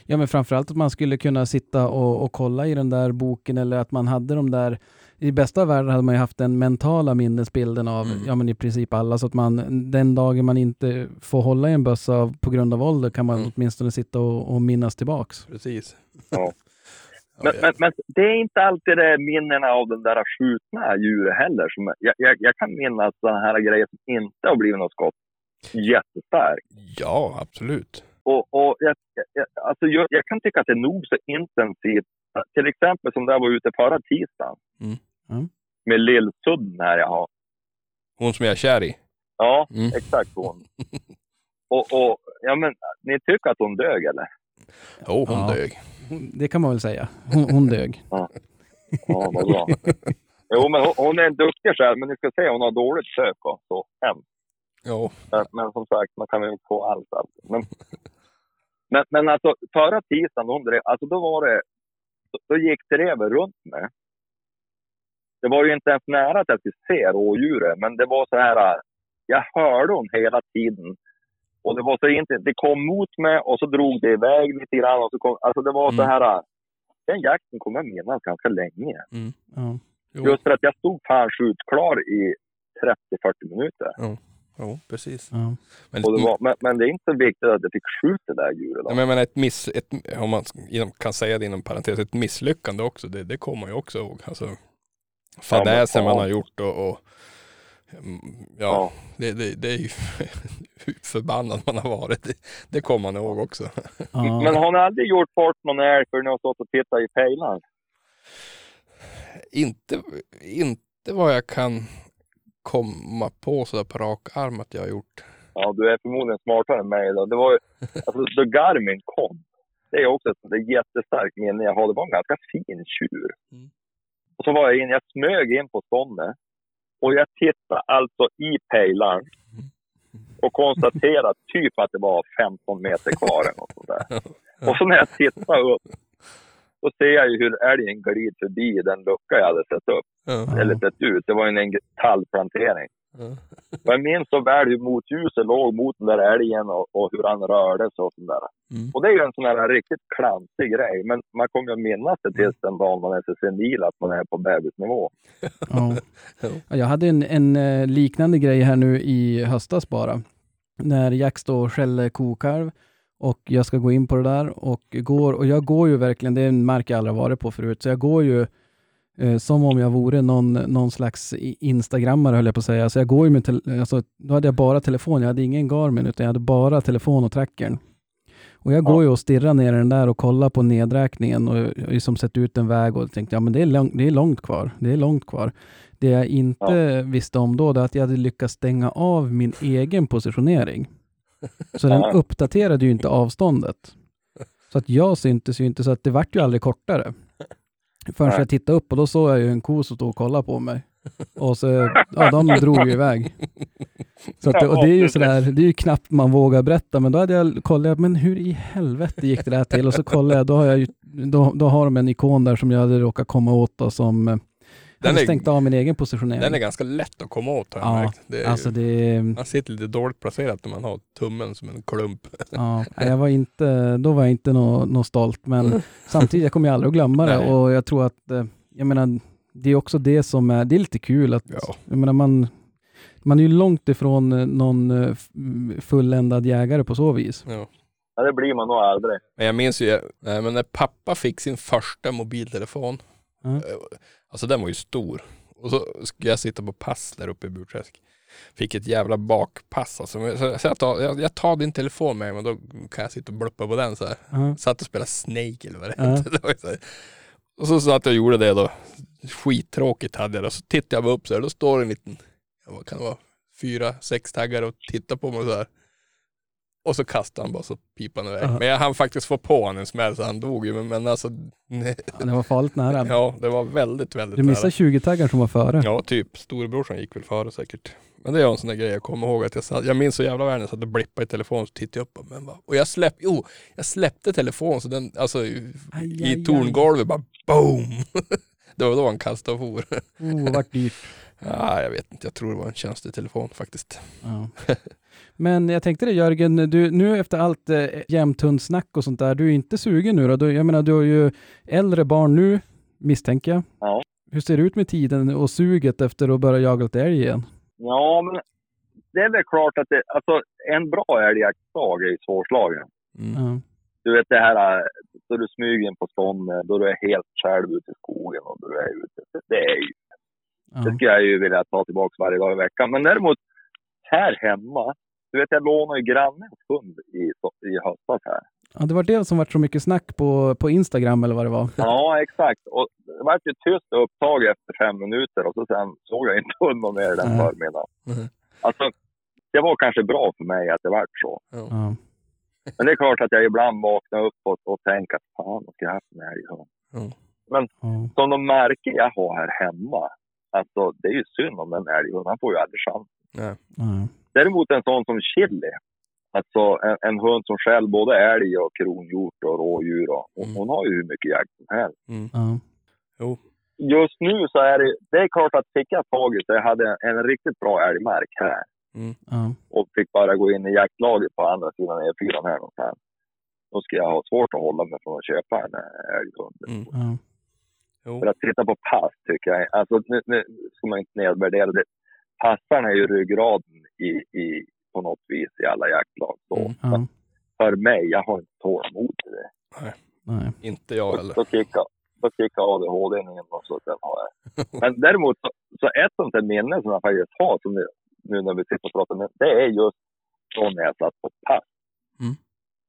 Ja, men framförallt att man skulle kunna sitta och, och kolla i den där boken eller att man hade de där i bästa av världen hade man ju haft den mentala minnesbilden av Mm. ja, men i princip alla så att man den dagen man inte får hålla i en bössa på grund av ålder kan man Mm. åtminstone sitta och, och minnas tillbaks. Precis. Ja. Men, men, men det är inte alltid det minnena av den där skjutna djuret heller. Som, jag, jag, jag kan minnas sådana här grejer som inte har blivit något skott jättestarkt. ja, absolut. Och, och jag, jag, alltså jag, jag kan tycka att det är nog så intensivt. Till exempel som där var ute förra tisdagen. Mm. Mm. Med lillsudden här jag har. Hon som jag är kär i. Ja, Mm. exakt hon. Och, och ja, men ni tycker att hon dög eller? Jo, hon Ja. dög. Det kan man väl säga. Hon, hon dög. Ja, vad bra. Jo, men hon, hon är en duktig själv, men ni ska se hon har dåligt sök och så. Hemskt. Jo. Men, som sagt, man kan väl få allt. Alltså. Men, men, men alltså förra tisdagen, hon drev, alltså då var det, då, då gick drevet runt mig. Det var ju inte ens nära att jag skulle se rådjuret, men det var så här, jag hörde hon hela tiden. Och det var så inte, det kom mot mig och så drog det iväg lite grann. Och så kom, alltså det var så Mm. här, den jakten kommer jag minnas ganska länge. Mm. Ja. Just för att jag stod fan skjutklar i 30-40 minuter. jo, precis. Ja. Men, det var, men, men det är inte så viktigt att jag fick skjuta det där djuret. Nej, men menar ett miss, ett, om man kan säga det inom parentes, ett misslyckande också, det, det kommer man ju också ihåg. Alltså, fadäser Ja, men- man ja. har gjort och, och ja, Ja. Det, det, det är ju hur förbannad man har varit. Det, det kommer man ihåg också. Ja. Men har ni aldrig gjort bort någon älg för ni har stått och tittat i pejlar? inte, inte vad jag kan komma på sådär på rak arm att jag har gjort. Ja, du är förmodligen smartare än mig. Då. Det var ju, alltså, då Garmin kom, det är också ett jättestarkt minne jag har. Det var en ganska fin tjur. Mm. Och så var jag in, jag smög in på ståndet och jag tittade alltså i pejlaren och konstaterade typ att det var 15 meter kvar eller något sånt där. Och så när jag tittar upp, då ser jag ju hur älgen glider förbi den lucka jag hade sett upp, eller sett ut. Det var en tallplantering. Och jag minns så väl hur motljuset låg mot den där älgen och, och hur han rörde sig och sånt där. Mm. Och det är ju en sån här riktigt klantig grej, men man kommer ju att minnas det tills den dagen man är så senil att man är på bebisnivå. Ja. Jag hade en, en eh, liknande grej här nu i höstas bara. När Jack står och skäller kokalv och jag ska gå in på det där och går, och jag går ju verkligen, det är en mark jag aldrig varit på förut, så jag går ju eh, som om jag vore någon, någon slags instagrammare höll jag på att säga. Så jag går ju med, alltså, då hade jag bara telefon, jag hade ingen Garmin utan jag hade bara telefon och trackern. Och jag går ju och stirrar ner den där och kollar på nedräkningen och har liksom sett ut en väg och tänkte ja men det är, lång, det är långt kvar. Det är långt kvar. Det jag inte visste om då, det är att jag hade lyckats stänga av min egen positionering. Så den Ja. uppdaterade ju inte avståndet. Så att jag syntes ju inte, så att det vart ju aldrig kortare. Förrän Nej. jag tittade upp och då såg jag ju en ko som stod och kollade på mig. Och så, ja de drog ju iväg. Så att och det är ju sådär, det är ju knappt man vågar berätta, men då hade jag kollat, men hur i helvete gick det där till? Och så kollade jag, då har jag ju, då, då har de en ikon där som jag hade råkat komma åt och som eh, Den är- stängt av min egen positionering. Den är ganska lätt att komma åt har jag Ja, märkt. Det är, Alltså det, Man sitter lite dåligt placerat när man har tummen som en klump. ja, jag var inte, då var jag inte nå nå stolt, men samtidigt, jag kommer ju aldrig att glömma det Nej. och jag tror att, eh, jag menar, det är också det som är, det är lite kul att, Ja. jag menar man, man är ju långt ifrån eh, någon eh, fulländad jägare på så vis. Ja. Ja, det blir man nog aldrig. Men jag minns ju, men när pappa fick sin första mobiltelefon, Ja. eh, alltså den var ju stor. Och så skulle jag sitta på pass där uppe i Burträsk. Fick ett jävla bakpass alltså. Så jag, tar, jag, jag tar din telefon med mig, men då kan jag sitta och bluppa på den så här. Ja. Satt och spelade Snake eller vad det Ja. hette. Och så satt jag och gjorde det då. Skittråkigt hade jag det. Så tittade jag upp så här, då står det en liten, vad kan det vara, fyra, sex taggar och tittar på mig så här. Och så kastade han bara så pipade han iväg. Ja. Men jag hann faktiskt få på honom en smäll så han dog ju. Men, alltså, nej. Ja, det var farligt nära. ja det var väldigt, väldigt Du missade 20-taggaren som var före. Ja, typ. Storebrorsan gick väl före säkert. Men det är en sån där grej jag kommer ihåg att jag satt, jag minns så jävla väl när jag satt och blippade i telefon så tittade jag upp och, men vad, och jag släppte, jo, jag släppte telefon så den, alltså i, Aj, i torngolvet bara boom! det var då han kastade och for. Oh, vart dyrt. Ja, jag vet inte, jag tror det var en tjänstetelefon faktiskt. Ja. Men jag tänkte det Jörgen, du, nu efter allt eh, jämthundsnack och sånt där, du är inte sugen nu då? Du, jag menar, du har ju äldre barn nu, misstänker jag. Ja. Hur ser det ut med tiden och suget efter att börja jaga lite älg igen? Ja, men det är väl klart att det, alltså, en bra älgjaktsdag är ju svårslagen. Mm. Du vet det här äh, då du smyger in på ståndet, då du är helt själv ute i skogen och du är ute. Det är ju, det skulle jag ju vilja ta tillbaka varje dag i veckan. Men däremot här hemma, du vet jag lånade ju grannens hund i, i höstas här. ja, det var det som var så mycket snack på, på Instagram eller vad det var. Ja, exakt. Och det var ju tyst och upptaget efter fem minuter och så sen såg jag inte hunden mer den Nej. förmiddagen. Mhm. Alltså, det var kanske bra för mig att det vart så. Ja. Men det är klart att jag ibland vaknar upp och, och tänker att fan, jag skulle haft en älghund. Ja. Som de märker jag har här hemma, alltså det är ju synd om den älghunden. Han får ju aldrig chans. Nej. Ja. Däremot en sån som Chili, alltså en, en hund som skäller både älg och kronhjort och rådjur. Och, och Mm. Hon har ju hur mycket jakt som helst. Mm. Jo. Just nu så är det, det är klart att fick jag tag i så jag hade en, en riktigt bra älgmark här. Mm. Och fick bara gå in i jaktlaget på andra sidan E4 här någonstans. Då ska jag ha svårt att hålla mig från att köpa en älghund. Jo. För att titta på pass tycker jag, alltså nu, nu ska man inte nedvärdera det. Passarna är ju ryggraden i, i, på något vis i alla jaktlag. Så. Mm. Ja. För mig, jag har inte tålamod till det. Nej. Inte jag Då, heller. då kickar, då kickar ADHD in och så sen har jag. Men däremot så, så ett sånt där minne som jag faktiskt har, som nu, nu när vi sitter och pratar med, det är just från när jag satt på pass. Mm.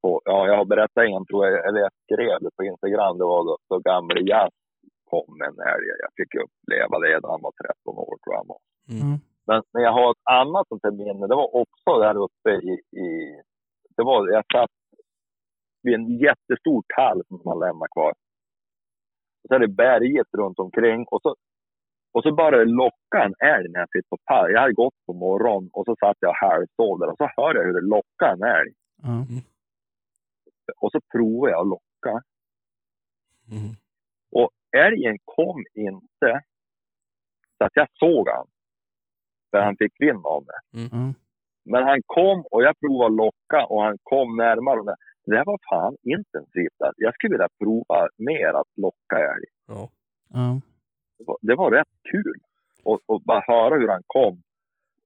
På, ja, jag har berättat en, tror jag, eller jag skrev det på Instagram, det var då, då gamle Jazz kom en älg. Jag fick uppleva det när han var 13 år tror jag. Mm. Mm. Men, men jag har ett annat sånt här minne. Det var också där uppe i... i det var, jag satt vid en jättestor tall som man lämnar kvar. Och så är det berget runt omkring och så, och så bara locka en älg när jag sitter på pall. Jag hade gått på morgonen och så satt jag halvsov där och så hör jag hur det lockar en älg. Ja. Och så provar jag att locka. Mm. Och älgen kom inte så att jag såg han. För han fick vind av mig. Ja. Men han kom och jag provade att locka och han kom närmare. Och det här var fan intensivt. Jag skulle vilja prova mer att locka älg. Ja. Ja. Det var, det var rätt kul. Och, och bara höra hur han kom.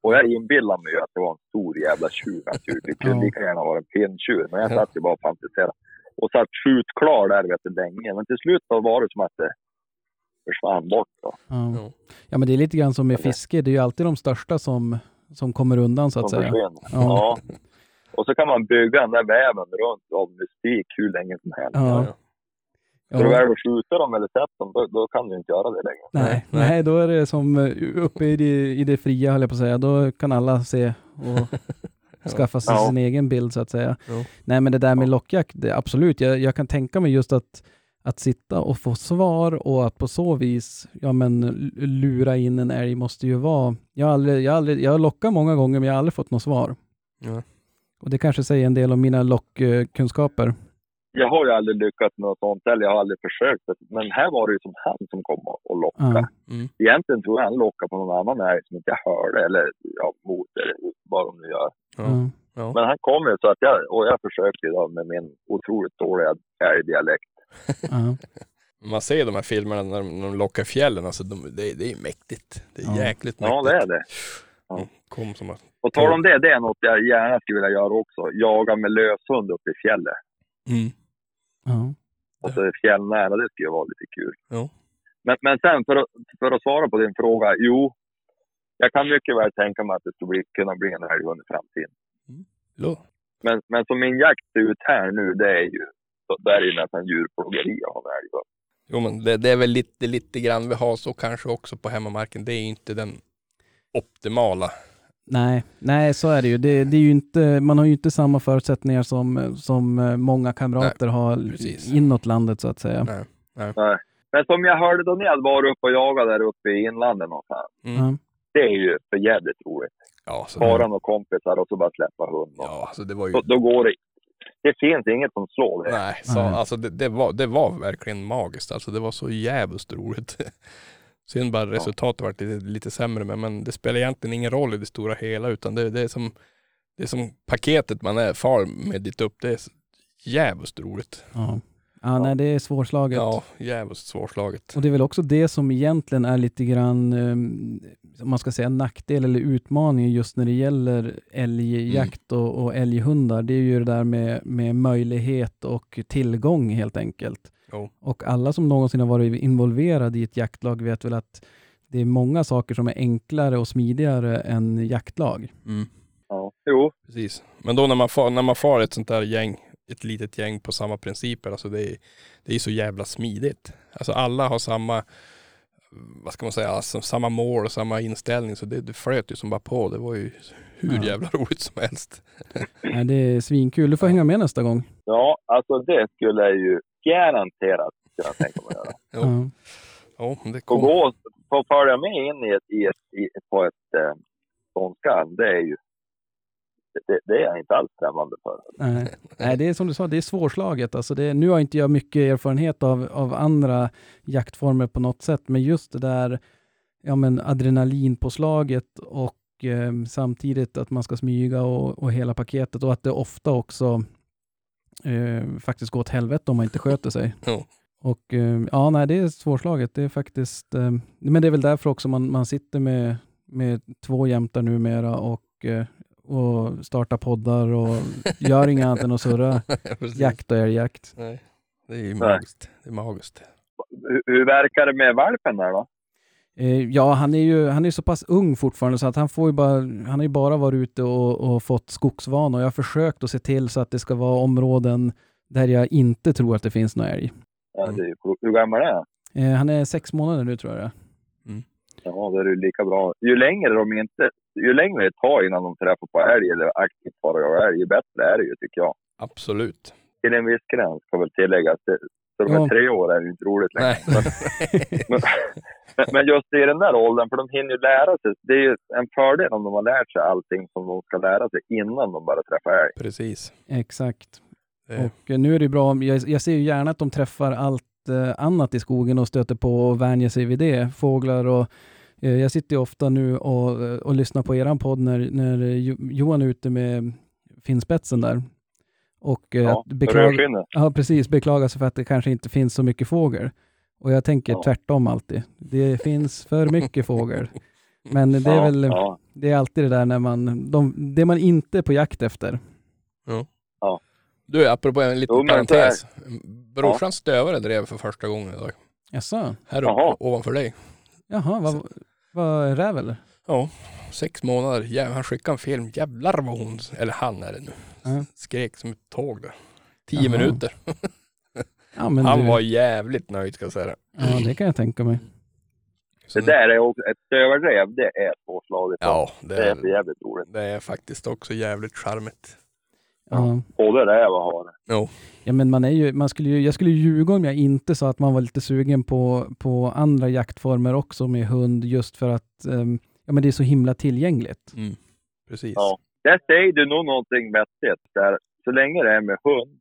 Och jag inbillade mig ju att det var en stor jävla tjur naturligtvis. Det kunde lika gärna vara en pinntjur. Men jag satt ju bara och fantiserade. Och satt skjutklar där vet du länge. Men till slut då var det som att det försvann bort. Då. Ja. Ja. men det är lite grann som med fiske. Det är ju alltid de största som, som kommer undan så att Som säga. Ja. Ja. Och så kan man bygga den där väven runt av mystik hur länge som helst. Ja. Ja. Du väl skjuta dem eller sätta dem, då, då kan du inte göra det längre. Nej, Nej. nej, då är det som eh, uppe i det, i det fria, höll jag på att säga. Då kan alla se och skaffa sig Ja. sin egen bild så att säga. Ja. Nej, men det där med Ja. lockjakt, det, absolut. Jag, jag kan tänka mig just att, att sitta och få svar och att på så vis ja, men, lura in en älg måste ju vara... Jag har, aldrig, jag har, aldrig, jag har lockat många gånger, men jag har aldrig fått något svar. Ja. Och det kanske säger en del om mina lockkunskaper. Jag har ju aldrig lyckats med något sånt, eller jag har aldrig försökt. Men här var det ju som han som kom och- lockade. Ja. Mm. Egentligen tror jag han lockade på någon annan älg som inte jag hörde, eller ja, mot, eller vad de nu gör. Ja. Ja. Men han kom ju så att jag, och jag försökte då med min otroligt dåliga älgdialekt. Ja. Man ser de här filmerna när de, när de lockar fjällen, alltså de, det, det är mäktigt. Det är Ja. jäkligt mäktigt. Ja, det är det. Ja. Kom som att... Och tal om det, det är något jag gärna skulle vilja göra också. Jaga med löshund uppe i fjället. Mm. Ja. Och så är det fjällnära, det skulle vara lite kul. Ja. Men, men sen för att, för att svara på din fråga, jo. Jag kan mycket väl tänka mig att det skulle bli, kunna bli en älghund i framtiden. Lo. Men, men som min jakt ser ut här nu, det är ju, så där är nästan djurplågeri att ha en älghund. Jo men det, det är väl lite, lite grann vi har så kanske också på hemmamarken. Det är inte den optimala. Nej, nej, så är det ju. Det, det är ju inte, man har ju inte samma förutsättningar som, som eh, många kamrater har precis. inåt landet så att säga. Nej. Nej. Men som jag hörde då när jag var uppe och jagade där uppe i inlandet någonstans. Mm. Det är ju för jävligt roligt. Ja, så, Faran och kompisar och så bara släppa hund. Och, ja, alltså det var ju... då, då går det. Det finns inget som slår det. Nej, så, Nej. alltså det, det, var, det var verkligen magiskt. Alltså det var så jävligt roligt. Synd bara resultatet var lite, lite sämre, men, men det spelar egentligen ingen roll i det stora hela, utan det, det, är, som, det är som paketet man är far med dit upp. Det är jävligt roligt. Ja. Ja, nej, det är svårslaget. Ja, jävligt svårslaget. Och det är väl också det som egentligen är lite grann, um, om man ska säga nackdel eller utmaning just när det gäller älgjakt och, och älghundar. Det är ju det där med, med möjlighet och tillgång helt enkelt. Jo. Och alla som någonsin har varit involverade i ett jaktlag vet väl att det är många saker som är enklare och smidigare än jaktlag. Mm. Ja. Jo, Precis. Men då när man, far, när man far ett sånt där gäng, ett litet gäng på samma principer, alltså det är, det är så jävla smidigt. Alltså alla har samma, vad ska man säga, alltså samma mål och samma inställning, så det, det flöt ju som bara på. Det var ju hur Ja. jävla roligt som helst. Nej, det är svinkul. Du får hänga med nästa gång. ja, alltså det skulle jag ju garanterat kunna tänka mig att göra. Jo. Ja, men det Få kom. gå få följa med in i ett, i ett, i på ett eh, ståndskall, det är ju det, det är jag inte alls främmande för. Nej. Nej, det är som du sa, det är svårslaget. Alltså det, nu har inte jag mycket erfarenhet av, av andra jaktformer på något sätt, men just det där ja, men adrenalinpåslaget och och eh, samtidigt att man ska smyga och, och hela paketet och att det ofta också eh, faktiskt går åt helvete om man inte sköter sig. Ja. Och eh, ja, nej, det är svårslaget. Det är faktiskt, eh, men det är väl därför också man, man sitter med, med två jämtar numera och, eh, och startar poddar och gör inget annat än att surra jakt och älgjakt. Nej, det är ju magiskt. Det är magiskt. Hur, hur verkar det med valpen där då? Eh, ja, han är ju han är så pass ung fortfarande så att han får ju bara, han har ju bara varit ute och, och fått skogsvana och jag har försökt att se till så att det ska vara områden där jag inte tror att det finns någon älg. Ja, Mm. det är, hur gammal är han? Eh, han är sex månader nu tror jag det är. Ja, det är ju lika bra. Ju längre de inte, ju längre det tar innan de träffar på älg eller aktivt jagar älg, ju bättre är det ju tycker jag. Absolut. Till en viss gräns ska väl tilläggas. Det- Så de är Ja. tre år är ju inte roligt längre. Men, men, men just i den där åldern, för de hinner ju lära sig. Det är ju en fördel om de har lärt sig allting som de ska lära sig innan de börjar träffa älg. Precis. Exakt. Det, Och eh, nu är det bra, jag, jag ser ju gärna att de träffar allt eh, annat i skogen och stöter på och vänjer sig vid det. Fåglar och eh, jag sitter ju ofta nu och, eh, och lyssnar på eran podd när, när Jo- Johan är ute med finspetsen där. Och eh, Ja, att beklaga, ja, precis, beklaga sig för att det kanske inte finns så mycket fågel. Och jag tänker Ja. tvärtom alltid. Det finns för mycket fågel. Men det är ja, väl, Ja, det är alltid det där när man, de, det man inte är på jakt efter. du, apropå en liten Jo, parentes. Brorsans stövare drev för första gången idag. Jaså? Här Jaha. uppe, ovanför dig. Jaha, vad, vad räv eller? Ja, sex månader. Jävlar, han skickade en film. Jävlar vad hon, eller han är det nu, Ja. skrek som ett tåg där. Tio Jaha. minuter. Ja, men han du, var jävligt nöjd ska jag säga. ja, det kan jag tänka mig. Det där är också, ett stövardrev, det är svårslaget. Ja, det Det är är, för jävligt roligt. det är faktiskt också jävligt charmigt. Ja. Både räv och hare. Jo, Ja, men man är ju, man skulle ju, jag skulle ju ljuga om jag inte sa att man var lite sugen på, på andra jaktformer också med hund just för att ehm, ja, men det är så himla tillgängligt. mm. precis. Ja. Där säger du nog någonting vettigt. Där, så länge det är med hund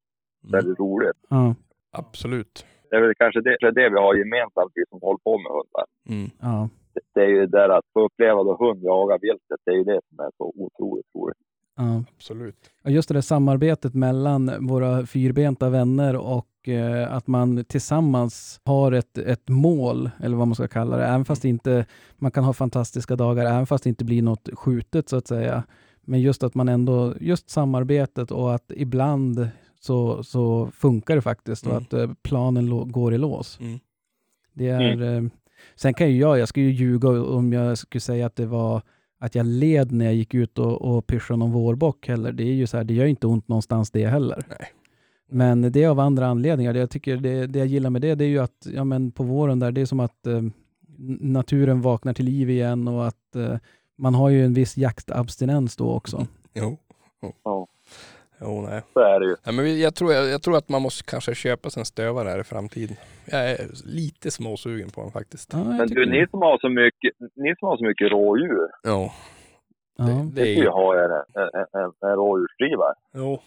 så är Mm. det roligt. Ja, Absolut. Det är väl kanske det, det, är det vi har gemensamt, vi som håller på med hundar. Mm. ja, Det, det är ju det där att få uppleva då hund jaga viltet, det är ju det som är så otroligt roligt. ja. Absolut. Just det där samarbetet mellan våra fyrbenta vänner och eh, att man tillsammans har ett, ett mål, eller vad man ska kalla det, även fast inte, man kan ha fantastiska dagar, även fast det inte blir något skjutet så att säga. Men just att man ändå, just samarbetet och att ibland så, så funkar det faktiskt och Mm. att eh, planen går i lås. Mm. Det är, eh, sen kan ju jag, jag skulle ju ljuga om jag skulle säga att det var att jag led när jag gick ut och, och pyschade någon vårbock heller. Det är ju så här, det gör inte ont någonstans det heller. Nej. Men det är av andra anledningar. Jag tycker det, det jag gillar med det, det är ju att ja, men på våren där, det är som att eh, naturen vaknar till liv igen och att eh, man har ju en viss jaktabstinens då också. Jo. Ja. Jo, nej. Så är det ju. nej men jag, tror, jag, jag tror att man måste kanske köpa sig en stövare här i framtiden. Jag är lite småsugen på den faktiskt. Ja, Men du, ni som har så mycket, ni som har så mycket rådjur, Ja, ja, det, det det är ju ju... ha er en, en, en, en rådjursdrivare. Jo,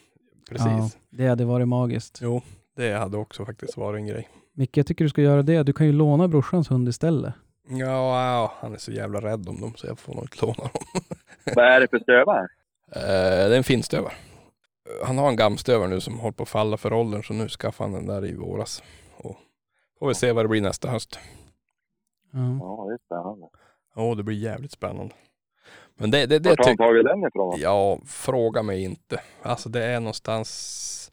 precis. ja, det hade varit magiskt. Jo, det hade också faktiskt varit en grej. Micke, jag tycker du ska göra det. Du kan ju låna brorsans hund istället. Ja, han är så jävla rädd om dem så jag får nog inte låna dem. Vad är det för stövare? Eh, det är en finstövare. Eh, Han har en gamstövare nu som håller på att falla för åldern så nu skaffade han den där i våras. Och får vi se vad det blir nästa höst. Ja. Ja, det är spännande. Ja, det blir jävligt spännande. Men det, det, det Vart har han tagit den ifrån? Ja, fråga mig inte. Alltså det är någonstans,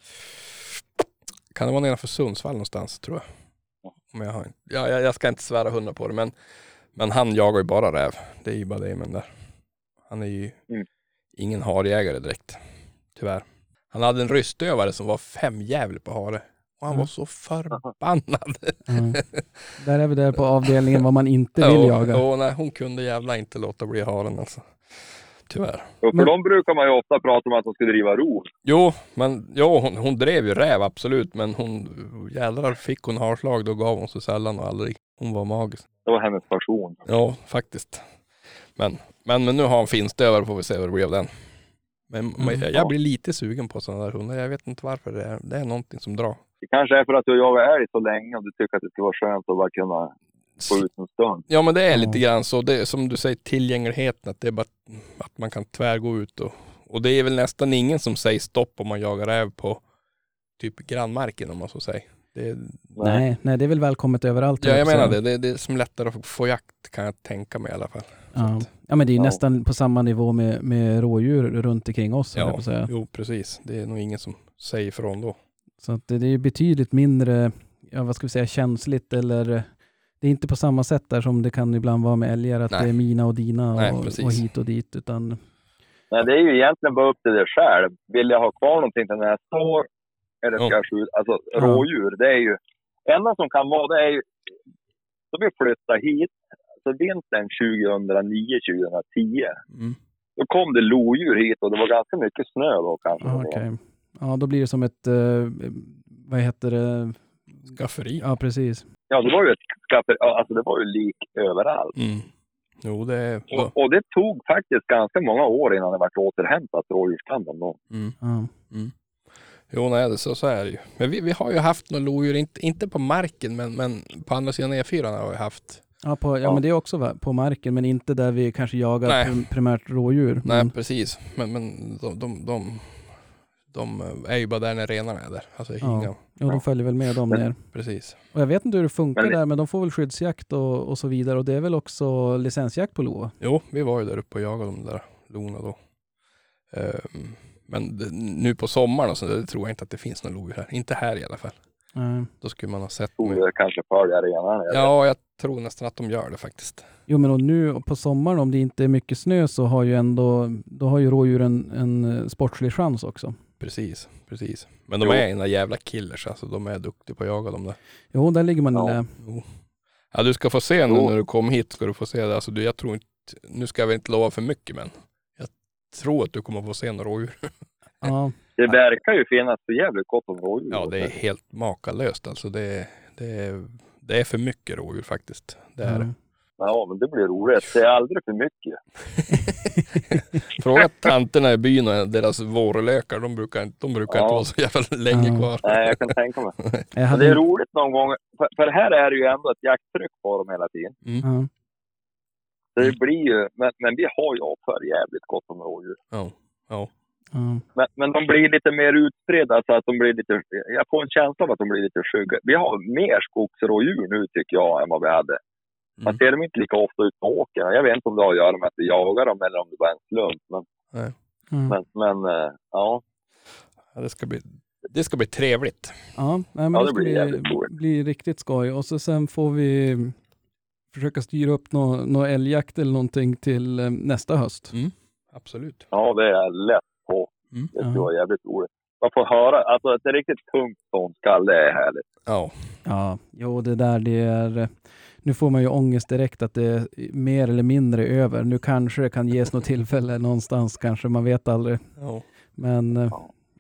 kan det vara nedanför Sundsvall någonstans tror jag. Om jag, har, ja, jag, jag ska inte svära hundra på det men, men han jagar ju bara räv. Det är ju bara den där. Han är ju Mm. ingen harjägare direkt. Tyvärr. Han hade en rystövare som var femjävlig på hare. Och han Mm. var så förbannad. Ja. Där är vi där på avdelningen vad man inte vill Ja, jaga. ja, nej, hon kunde jävla inte låta bli haren alltså. Tyvärr. Jo, för Men- de brukar man ju ofta prata om att de ska driva ro. Jo, men jo, hon, hon drev ju räv absolut, men hon jädrar fick hon harslag då gav hon sig sällan och aldrig. Hon var magisk. Det var hennes passion. Ja, faktiskt. Men, men, men nu har hon finstövare får vi se vad det blir av den. Men men Mm. jag, jag blir lite sugen på sådana där hundar. Jag vet inte varför. Det är, det är någonting som drar. Det kanske är för att du har jagat älg så länge och du tycker att det skulle vara skönt att bara kunna få ut. Ja men det är lite grann så. Det som du säger tillgängligheten. Att det är bara att man kan tvärgå ut och, och det är väl nästan ingen som säger stopp om man jagar räv på typ grannmarken om man så säger. Det Nej, nej, det är väl välkommet överallt. ja jag också. menar det. det. Det är som lättare att få jakt kan jag tänka mig i alla fall. Ja. ja, men det är ju Ja. nästan på samma nivå med, med rådjur runt omkring oss. Ja, på säga. jo precis. Det är nog ingen som säger ifrån då. Så att det, det är ju betydligt mindre, ja, vad ska vi säga, känsligt eller det är inte på samma sätt där som det kan ibland vara med älgar, att Nej. det är mina och dina Nej, och, precis. och hit och dit, utan Nej, det är ju egentligen bara upp till dig själv. Vill jag ha kvar någonting till nästa år? Eller ska Ja. jag skjuta? Alltså rådjur, det är ju... enda som kan vara, det är ju... Så vi flyttade hit, så vintern 2009-2010, Mm. då kom det lodjur hit och det var ganska mycket snö då kanske. ja, okej. Ja, då blir det som ett, eh, vad heter det, Skafferi. ja precis. Ja, det var ju ett skaffe, ja, alltså det var ju lik överallt. Mm. Jo det. Och, och det tog faktiskt ganska många år innan det vart återhämtat rådjursstammen då. Mm. Ja. Jo, nej, det, så, så är det ju. Men vi, vi har ju haft några lodjur, inte, inte på marken, men, men på andra sidan E4 har vi haft. Ja, på, ja, Ja. men det är också på marken, men inte där vi kanske jagar Nej. prim, primärt rådjur. Nej, Men, precis. Men, men de, de, de, de är ju bara där när renarna är där. Alltså Ja. inga, ja, de följer väl med dem ner. precis. Och jag vet inte hur det funkar Men det- där, men de får väl skyddsjakt och, och så vidare. Och det är väl också licensjakt på lo? Jo, vi var ju där uppe och jagade de där lona då. Ehm, men det, nu på sommaren och så, det tror jag inte att det finns några lodjur här. Inte här i alla fall. Nej. Då skulle man ha sett. Det kanske följa renarna. Ja, jag tror nästan att de gör det faktiskt. Jo, men och nu på sommaren om det inte är mycket snö så har ju ändå, då har ju rådjuren en eh, sportslig chans också. Precis, precis. Men de Jo. är ena jävla killers alltså. De är duktiga på att jaga de där. Jo, där ligger man Ja. Jo. Ja, du ska få se nu Jo. när du kommer hit. Ska du få se det. Alltså, du, jag tror inte, nu ska jag väl inte lova för mycket, men jag tror att du kommer få se några rådjur. Ja, Det verkar ju finnas så jävligt gott om rådjur. Ja, det är helt makalöst. Alltså, det, är- det, är, det är för mycket rådjur faktiskt. Det är det. Ja. Men det blir roligt. Det är aldrig för mycket. Fråga tanterna i byn och deras vårlökar. De brukar, inte- de brukar Ja. inte vara så jävla länge Ja. kvar. Nej, jag kan tänka mig. Hade, det är roligt någon gång. För, för här är det ju ändå ett jakttryck på dem hela tiden. Så Mm. det blir ju, men, men vi har ju för jävligt gott om rådjur. Ja. Ja. Ja. Men, men de blir lite mer utspridda så att de blir lite, jag får en känsla av att de blir lite skygga. Vi har mer skogsrådjur nu tycker jag än vad vi hade. Man Mm. ser dem inte lika ofta ut på åkern. Jag vet inte om det har att göra med att vi jagar dem eller om det bara är en slump. Men, Ja. men, men eh, ja. Ja, det, ska bli, det ska bli trevligt. Ja, nej, men Ja, det det ska blir bli, roligt. bli riktigt skoj. Och så sen får vi försöka styra upp någon nå älgjakt eller någonting till eh, nästa höst. Mm. Absolut. ja, det är lätt på. Mm. Det skulle vara jävligt roligt. Man får höra, alltså ett riktigt tungt ståndskall, det är härligt. Ja. Ja, jo det där det är... Nu får man ju ångest direkt att det är mer eller mindre över. Nu kanske det kan ges något tillfälle någonstans, kanske man vet aldrig. ja. Men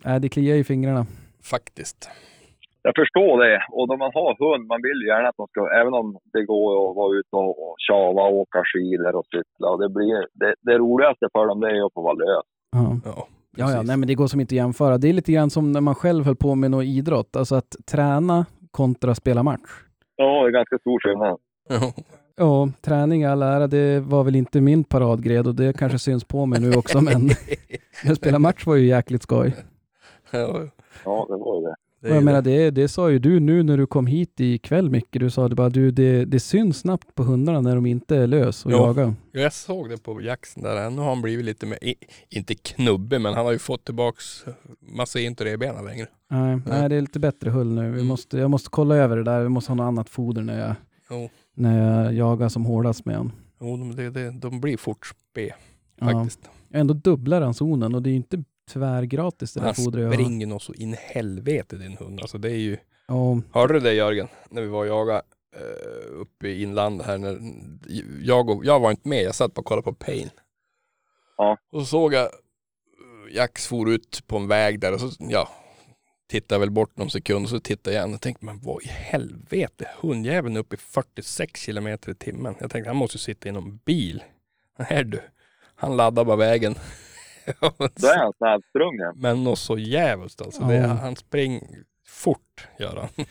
nej, det kliar i fingrarna. Faktiskt. Jag förstår det. Och då man har hund, man vill ju gärna att de ska, även om det går att vara ute och, tjava och åka skidor och cykla. Och det, blir, det, det roligaste för dem det är att få vara lös. Ja. Ja. Ja, ja, precis. nej, men det går som inte att jämföra. Det är lite grann som när man själv höll på med någon idrott, alltså att träna kontra spela match. Ja, det är ganska stor skillnad. Ja. Ja, träning all ära, det var väl inte min paradgren och det kanske syns på mig nu också, men att spela match var ju jäkligt skoj. ja. Ja, det var ju det. Det Och jag menar, det. det, sa ju du nu när du kom hit ikväll Micke, du sa det bara, du, det, det syns snabbt på hundarna när de inte är lös och Ja. jagar. Ja, Jag såg det på Jackson där. Nu har han blivit lite mer, inte knubbig, men han har ju fått tillbaks massa inte revbenen längre. Nej, nej, det är lite bättre hull nu. Vi Mm. måste, jag måste kolla över det där, vi måste ha något annat foder när jag, Jo, när jag jagar som hårdast med honom. jo de, det, det, de blir fort Ja. faktiskt. Jag ändå dubblar ransonen och det är ju inte tvärgratis det där fodret jag springer nog så in i helvete din hund. Alltså det är ju, Ja, hörde du det Jörgen? När vi var och jagade uh, uppe i inlandet här. När, jag, och, jag var inte med, jag satt bara och kollade på Pain. Ja. Och så såg jag eh, Jax for ut på en väg där och så, ja, tittade väl bort någon sekund och så tittade jag igen och tänkte, men vad i helvete, hundjäveln är uppe i 46 kilometer i timmen. Jag tänkte, han måste sitta i någon bil. Här du, han laddar bara vägen. Då är han snabbsprungen. Men något så jävligt alltså. Det, Ja. han springer fort, gör han.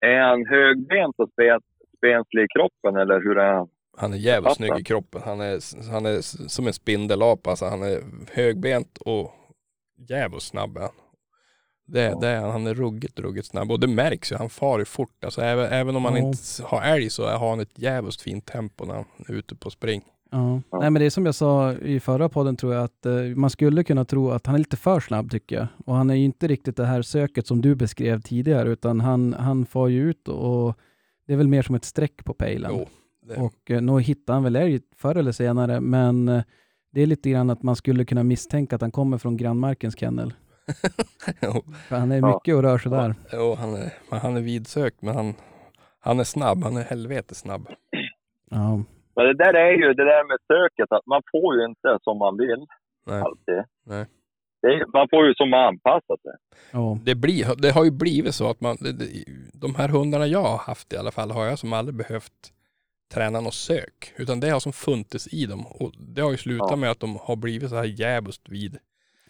Är han högbent och spenslig i kroppen eller hur är han? Han är jävligt snygg i kroppen. Han är, han är som en spindelapa. Alltså han är högbent och jävligt snabb är han. Det, Ja. det är han. Han är ruggigt, ruggigt snabb. Och det märks ju. Han far ju fort. Alltså även, även om han Ja. inte har älg så har han ett jävligt fint tempo när han är ute på spring. Ja. Ja. Nej men det är som jag sa i förra podden tror jag att eh, man skulle kunna tro att han är lite för snabb tycker jag. Och han är ju inte riktigt det här söket som du beskrev tidigare utan han, han far ju ut och det är väl mer som ett streck på pejlen. Jo, det, Och eh, nog hittar han väl älg förr eller senare men eh, det är lite grann att man skulle kunna misstänka att han kommer från grannmarkens kennel. han är Ja. mycket och rör sig där. jo, han, är, men han är vidsökt men han, han är snabb. Han är helvete snabb. Ja. Men det där är ju det där med söket, att man får ju inte som man vill Nej. alltid. Nej. Det är, man får ju som man anpassar sig. Ja. Det, blir, det har ju blivit så att man, det, det, de här hundarna jag har haft i alla fall har jag som aldrig behövt träna något sök. Utan det har som funnits i dem. Och det har ju slutat Ja. med att de har blivit så här jävligt vid.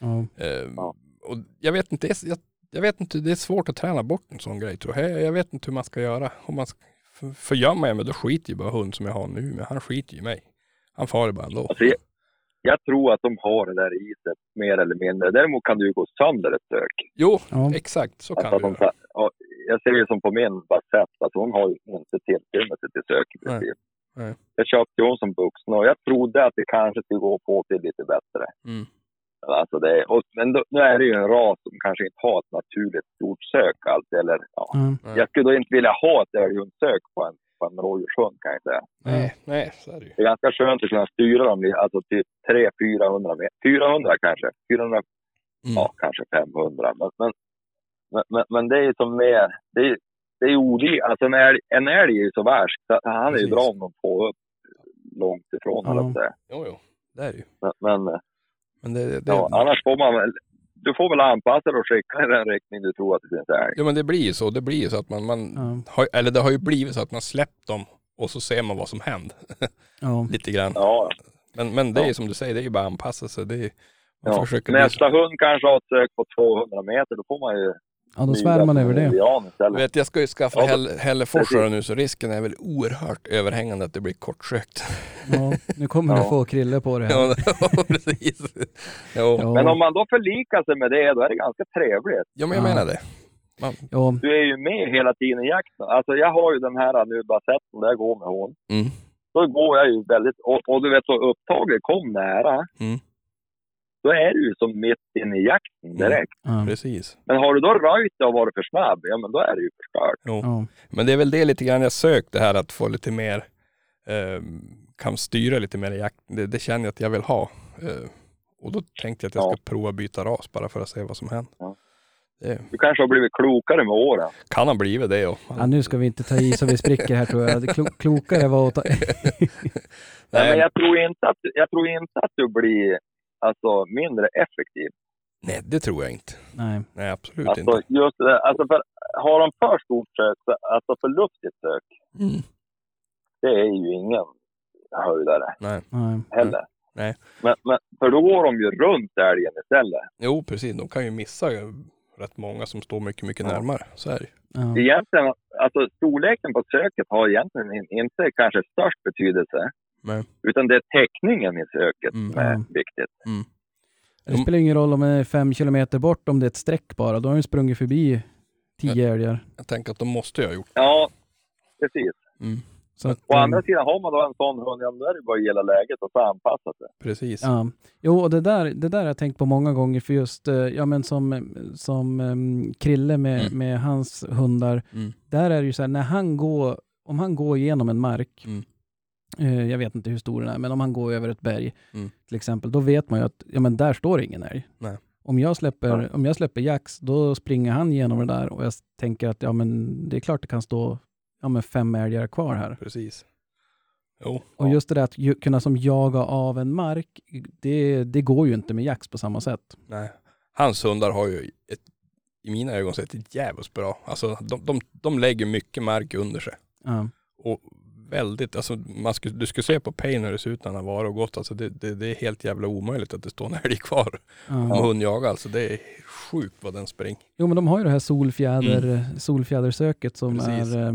Ja. Eh, Ja. Och jag vet inte, det är- jag, jag vet inte, det är svårt att träna bort en sån grej tror jag. Jag, vet inte hur man ska göra. Om man ska, för, för gör man med då skiter ju bara hund som jag har nu. Men han skiter ju i mig. Han far bara ändå. Alltså, jag, jag tror att de har det där i sig, mer eller mindre. Däremot kan du ju gå sönder ett sök. Jo, Ja. exakt så Alltså, kan det de, ja, jag ser ju som på min basett, att hon har ju inte tillstymmelse till sök i princip. Nej. Jag köpte ju hon som vuxen och jag trodde att det kanske skulle gå få till lite bättre. Mm. Alltså det, och, men då, nu är det ju en ras som kanske inte har ett naturligt stort sök alltid. Eller, ja. Nej. Jag skulle då inte vilja ha ett älghundsök på en, på en rådjurshund kan jag säga. Nej, nej, så är det ju. Det är ganska skönt att kunna styra dem, alltså typ 300-400 meter. 400 kanske. 400, Mm. ja kanske 500. Men, men, men, men, det är ju som mer, det är, det är olika. Alltså en älg, en älg är ju så värst. Så han är ju Precis. bra om de får upp långt ifrån, Ja. höll jag på att säga. Jo, jo, det är det ju. Men, men Men det, det, ja, annars får man väl, du får väl anpassa dig och skicka i den riktning du tror att det finns älg. Ja men det blir ju så. Det blir ju så att man, man Ja. har, eller det har ju blivit så att man släppt dem och så ser man vad som händer. Ja. Lite grann. Ja, Men, men det är ju som du säger, det är ju bara att anpassa sig. Det är, man ja. försöker bli Nästa hund kanske har ett sök på 200 meter, då får man ju ja, då svär man över det. Du vet, jag ska ju skaffa Ja, Hälleforsare nu så risken är väl oerhört överhängande att det blir kortsökt. Ja. Nu kommer du Ja. få krille på det här. Ja, precis. Ja. Men om man då förlikar sig med det, då är det ganska trevligt. Ja men jag Ja. menar det. Man, Ja. Du är ju med hela tiden i jakten. Alltså jag har ju den här nu basetten där jag går med hon. mm, Då går jag ju väldigt, och, och du vet så upptaget kom nära. Mm. Då är du ju som mitt inne i jakten direkt. Ja. precis. Men har du då röjt och varit för snabb, ja men då är det ju förstört. Jo. Ja. Men det är väl det lite grann jag sökt det här att få lite mer, eh, kan styra lite mer i jakten. Det, det känner jag att jag vill ha. Eh, och då tänkte jag att jag Ja. ska prova byta ras bara för att se vad som händer. Ja. Det Du kanske har blivit klokare med åren. kan ha blivit det. Och, ja, nu ska vi inte ta i så vi spricker här tror jag. Det klo klokare var att ta... Nej, men jag tror inte att, jag tror inte att du blir alltså, mindre effektiv. nej, det tror jag inte. Nej. Nej, absolut Alltså, inte. just det, alltså för, har de för stort sök, så- alltså för luftigt sök, Mm. det är ju ingen höjdare Nej. Nej. heller. Nej. Men, men, för då går de ju runt älgen istället. Jo, precis. De kan ju missa rätt många som står mycket, mycket Ja. närmare. Så är det ju. Ja. Egentligen, alltså storleken på söket har egentligen in- inte kanske störst betydelse. Nej. Utan det är täckningen i söket Mm. som är viktigt. Det spelar ingen roll om det är fem kilometer bort, om det är ett streck bara. Då har de sprungit förbi tio älgar. Jag tänker att de måste ju ha gjort Ja, precis. mm. Så att, Å eh, andra sidan, har man då en sån hund, ja, då är det bara att gilla läget och så anpassa sig. Precis. Ja. Jo, och det där, det där har jag tänkt på många gånger för just, eh, ja men som, som um, Krille med, Mm. med hans hundar. Mm. Där är det ju så här, när han går, om han går igenom en mark, Mm. Eh, jag vet inte hur stor den är, men om han går över ett berg Mm. till exempel, då vet man ju att, ja men där står ingen älg. Nej. Om jag släpper, Nej. om jag släpper Jax, då springer han igenom det där och jag tänker att ja men det är klart det kan stå ja, men fem älgar kvar här. Precis. Jo. Och Ja. just det där att ju, kunna som jaga av en mark, det, det går ju inte med Jax på samma sätt. Nej. Hans hundar har ju ett, i mina ögon sett ett jävligt bra. Alltså de, de, de lägger mycket mark under sig. Ja. Och väldigt, alltså man skulle, du skulle se på Payne hur det ser ut när han har varit och gått. Alltså det, det, det är helt jävla omöjligt att det står en älg kvar. Om Ja. hundjagar. Alltså det är sjukt vad den springer. Jo men de har ju det här solfjäder, solfjädersöket som Precis. är, eh,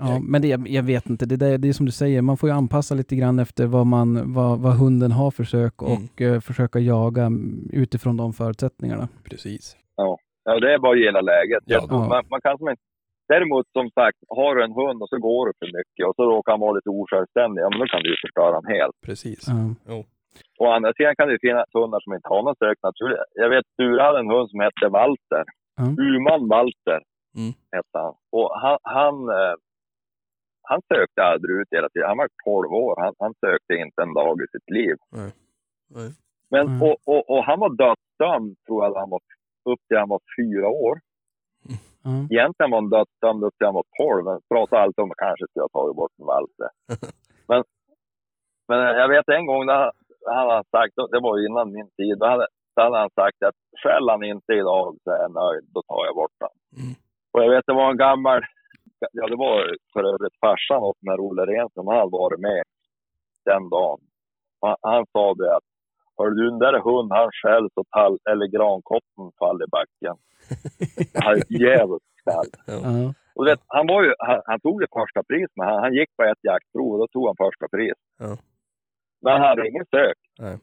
Ja, men det, jag vet inte, det, där, det är som du säger, man får ju anpassa lite grann efter vad, man, vad, vad hunden har för sök Mm. och eh, försöka jaga utifrån de förutsättningarna. Precis. Ja, det är bara att gilla läget. Ja. Man, man kan som inte... Däremot som sagt, har du en hund och så går du för mycket och så råkar han vara lite osjälvständig, ja men då kan du ju förstöra han helt. Precis. Ja. Jo. Å andra sidan kan det finnas hundar som inte har någon sök naturligt. Jag vet Sture hade en hund som hette Walter. Ja. Uman Walter Mm. hette han. Och han, han, eh, han sökte aldrig ut hela tiden. Han var 12 år. Han, han sökte inte en dag i sitt liv. Nej. Nej. Men, Mm. och, och, och han var dödsdömd, tror jag, han var, upp till han var fyra år. Ja. Egentligen var han dödsdömd upp till han var 12. Men pratade alltid om att kanske skulle ha tagit bort Walter. men, men jag vet en gång, när han, han hade sagt, det var ju innan min tid, då hade, då hade han sagt att skäll han inte idag så är jag nöjd, då tar jag bort han. Mm. Och jag vet, det var en gammal, ja det var för övrigt farsan åt när Olle Renström, han hade varit med den dagen. Han, han sa det att, hör du den där hund han själv så tall, eller grankotten faller i backen. Jävligt skall. Ja. Och du vet, han, var ju, han, han tog ju första pris, men han, han gick på ett jaktprov och då tog han första pris. Ja. Men han hade ingen sök. Nej.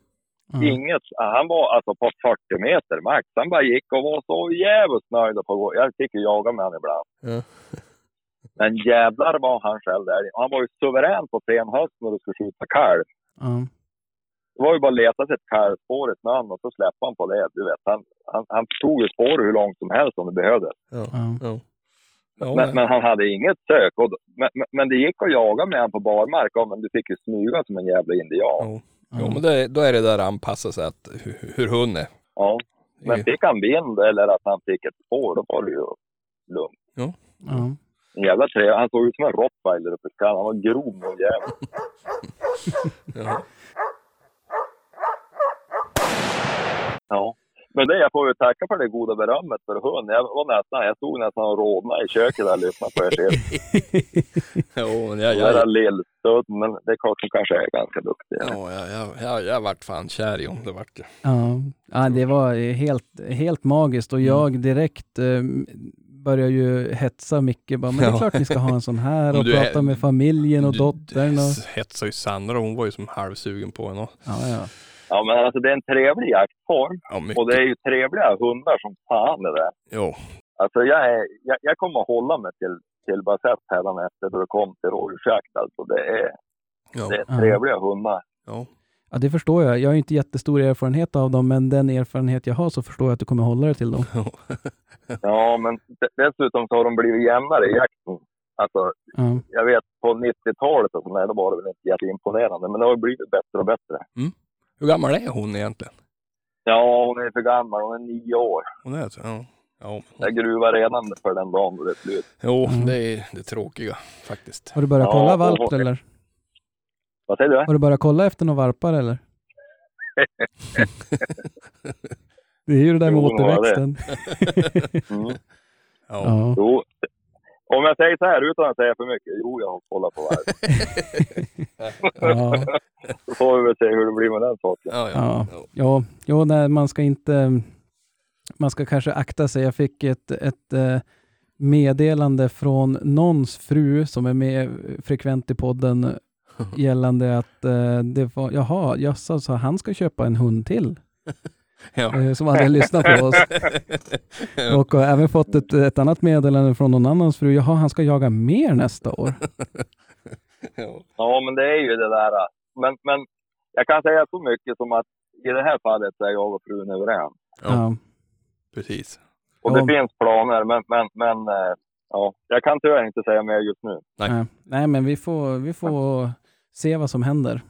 Ja. Inget. Han var alltså på 40 meter max. Han bara gick och var så jävligt nöjd. På, jag fick ju jaga med honom ibland. Ja. Men jävlar var han själv där. Han var ju suverän på senhösten när du skulle skjuta kalv. Ja. Det var ju bara att leta sig ett kalvspår i snön och så släppa han på det. Du vet, han, han, han tog ju spåret hur långt som helst om det behövdes. Ja. Ja. Ja. Ja, Men, han hade inget sök. Och, men, men, det gick att jaga med honom på barmark. Ja, men du fick ju smyga som en jävla indian. jo. Jo, men det, då är det där anpassa sig att hur, hur hund är. Ja. Men fick han vind eller att han fick ett spår, då var det ju lugnt. Ja. En jävla trä. Han såg ut som en rottweiler uppe i skallen. Han var grov och jävel. Ja. Ja. Men det, jag får ju tacka för det goda berömmet för hund. Jag var nästan, jag stod nästan och rodnade i köket där och lyssnade på er till. Jo, men jag, Den där jag, lillstöd, men det är klart som kanske är ganska duktig. ja, jag, jag, jag, jag vart fan kär i honom. Det vart det. Ja. ja, det var helt, helt magiskt och jag direkt eh, började ju hetsa Micke. Bara, men det är klart ni ska ha en sån här och är- prata med familjen och Du- dottern. Och, Du hetsade ju Sandra, hon var ju som halvsugen på henne. ja, ja. Ja, men alltså det är en trevlig jaktform. Ja. Och det är ju trevliga hundar som fan det där. Jo, Alltså jag, är, jag, jag kommer att hålla mig till, till Basett hädanefter då det kom till rådjursjakt. Alltså det är, ja, det är Ja. trevliga hundar. ja. ja, det förstår jag. Jag har ju inte jättestor erfarenhet av dem, men den erfarenhet jag har så förstår jag att du kommer hålla dig till dem. Ja, men dessutom så har de blivit jämnare i jakten. Alltså, Ja. jag vet på 90-talet och sådär, då var det väl inte jätteimponerande. Men det har blivit bättre och bättre. Hur gammal är hon egentligen? Ja, hon är för gammal. Hon är nio år. Hon är så, ja. Ja, Jag gruvar redan för den dagen då det är slut. jo, Mm. det är det tråkiga faktiskt. Har du börjat Ja, kolla och- valp eller? Vad säger du? Har du börjat kolla efter några valpar eller? Det är ju det där med Jo, återväxten. Mm. Ja. Ja. Jo. Om jag säger så här utan att säga för mycket. Jo, jag har kollat på varv. Ja. Då får vi väl se hur det blir med den saken. Ja, ja. Ja. ja. Jo, nej, man ska inte... Man ska kanske akta sig. Jag fick ett, ett eh, meddelande från någons fru som är med frekvent i podden gällande att eh, det var, jaha, jösses, så han ska köpa en hund till ja. eh, som hade lyssnat på oss. ja. Och har även fått ett, ett annat meddelande från någon annans fru. Jaha, han ska jaga mer nästa år. ja. Ja, men det är ju det där. Men, men jag kan säga så mycket som att i det här fallet är jag och frun överens. Ja. Ja. Precis. Och Ja. det finns planer, men, men, men eh, ja, jag kan tyvärr inte säga mer just nu. Nej. Nej. nej, men vi får, vi får se vad som händer.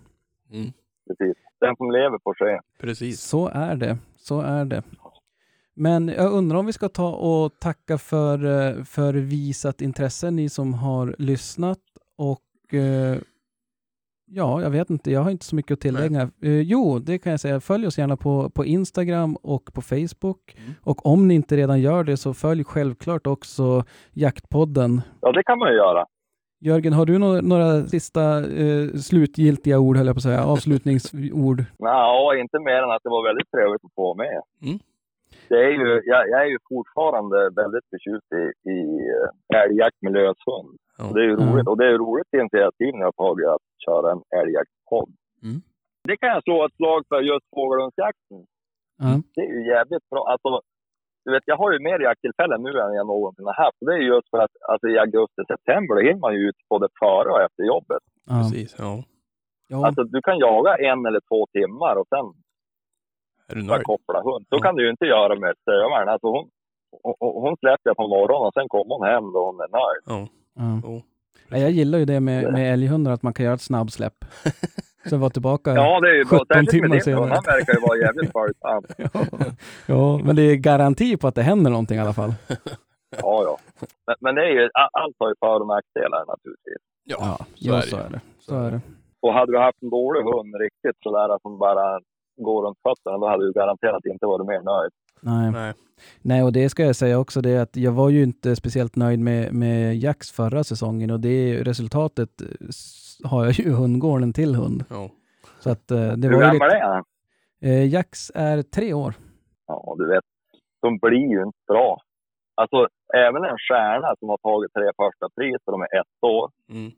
Mm. Precis. Den som lever får se. Precis. Så är det. Så är det. Men jag undrar om vi ska ta och tacka för, eh, för visat intresse, ni som har lyssnat. Och eh, ja, jag vet inte, jag har inte så mycket att tillägga. Eh, jo, det kan jag säga. Följ oss gärna på, på Instagram och på Facebook. Mm. Och om ni inte redan gör det så följ självklart också Jaktpodden. Ja, det kan man ju göra. Jörgen, har du några, några sista eh, slutgiltiga ord, höll jag på att säga, avslutningsord? Nej, inte mer än att det var väldigt trevligt att få vara med. Mm. Det är ju, jag, jag är ju fortfarande väldigt förtjust i, i eh, älgjakt med lös hund. Ja. Det är ju Ja. roligt. Och det är ju roligt initiativ ni har tagit att köra en älgjaktpodd. Mm. Det kan jag slå ett slag för just fågelhundsjakten. Ja. Det är ju jävligt bra. Alltså, du vet, jag har ju mer jakttillfällen nu än jag någonsin har haft. Det är ju just för att alltså, i augusti-september då hinner man ju ut både före och efter jobbet. Ja. Precis, ja. Ja. Alltså, du kan jaga en eller två timmar och sen Är du nöjd? koppla hund. Så Ja. kan du ju inte göra med stövaren. Alltså, hon, hon, hon släpper jag på morgonen och sen kommer hon hem då hon är nöjd. Ja. Ja. Jo. Ja, Jag gillar ju det med, med älghundar, att man kan göra ett snabbsläpp. Sen vara tillbaka. Ja, det är ju bra. 17 Särskilt timmar senare. Han verkar ju vara jävligt följsam. Ja. ja, men det är garanti på att det händer någonting i alla fall. Ja, ja. Men, men det är ju, allt har ju för och nackdelar naturligtvis. Ja, Ja, så så det. är det. Så är det. Och hade du haft en dålig hund riktigt sådär som bara går runt fötterna, då hade du garanterat inte varit mer nöjd. Nej. Nej. Nej, och det ska jag säga också, det är att jag var ju inte speciellt nöjd med, med Jacks förra säsongen och det är resultatet har jag ju hundgården till hund. Ja. Så att eh, det Hur var gammal lite, är han? eh, Jax är tre år. Ja, du vet, de blir ju inte bra. Alltså, även en stjärna som har tagit tre första pris och de är ett år, Mm.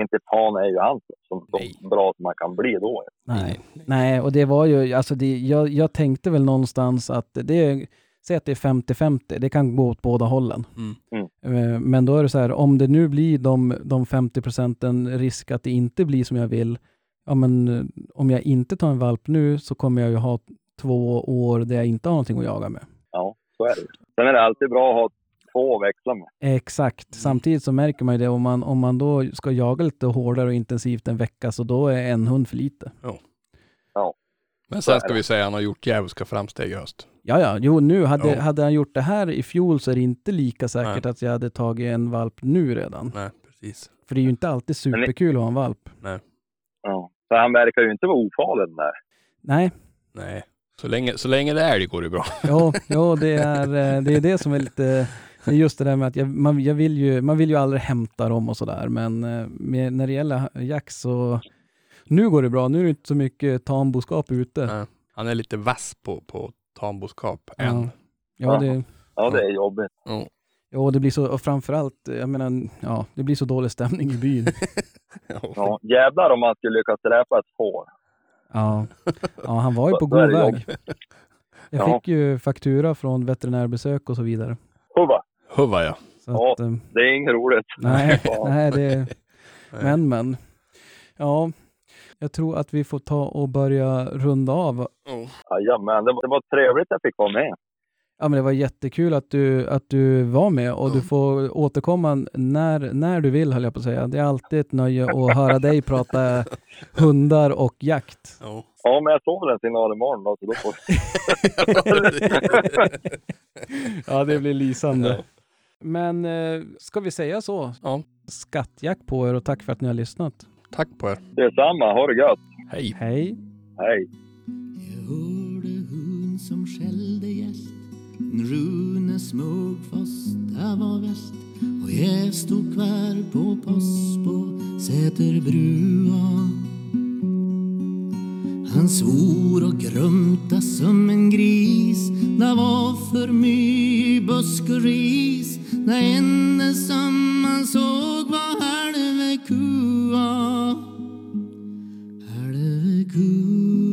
inte fan är ju han som, så bra som man kan bli då. Nej, nej och det var ju, alltså det, jag, jag tänkte väl någonstans att det är, säg att det är 50-50, det kan gå åt båda hållen. Mm. Eh, Men då är det så här, om det nu blir de, de 50 procenten risk att det inte blir som jag vill, ja men eh, om jag inte tar en valp nu så kommer jag ju ha två år där jag inte har någonting att jaga med. Ja, så är det. Sen är det alltid bra att ha två att växla med. Exakt. Samtidigt så märker man ju det, om man, om man då ska jaga lite hårdare och intensivt en vecka, så då är en hund för lite. Men Så är sen ska vi säga att han har gjort djävulska framsteg i höst. Ja, ja, jo nu, hade, Ja. hade han gjort det här i fjol så är det inte lika säkert Nej. att jag hade tagit en valp nu redan. Nej, precis. För det är ju inte alltid superkul att ha en valp. Ja. För han verkar ju inte vara ofarlig den där. Nej, Nej. Så länge, så länge det är älg går det bra. ja, ja det, är, eh, det är det som är lite, det är just det där med att jag, man, jag vill ju, man vill ju aldrig hämta dem och sådär, men eh, med, när det gäller Jack så, nu går det bra, nu är det inte så mycket tamboskap ute. Nej. Han är lite vass på, på tamboskap Ja. än. Ja, det, Ja, det är jobbigt. Ja. ja, det blir så, och framförallt, jag menar, ja, det blir så dålig stämning i byn. Ja, jävlar om man skulle lyckas dräpa ett får. Ja, ja han var ju på god väg. Jag Ja. fick ju faktura från veterinärbesök och så vidare. Hurra, Huva ja. Så Ja. att, eh, det är inget roligt. nej, nej, det, men men. Ja, jag tror att vi får ta och börja runda av. Oh. Det, var- det var trevligt att jag fick vara med. Ja, men det var jättekul att du, att du var med och du får återkomma när, när du vill, höll jag på att säga. Det är alltid ett nöje att höra dig prata hundar och jakt. Ja. Ja, men jag såg väl en signal imorgon då, så då får Ja, det blir lysande. Ja. Men eh, ska vi säga så? Ja. Skattjakt på er och tack för att ni har lyssnat. Tack på er. Detsamma, ha det gött. Hej. Hej! Hej. Jag hörde hund som skällde gäst En Rune Smugfoss, det var väst Och jag stod kvar på post på Säterbrua Han svor och grumta som en gris Det var för mycket busk och ris det enda som man såg var halve kua Halve kua Halve kua Halve kua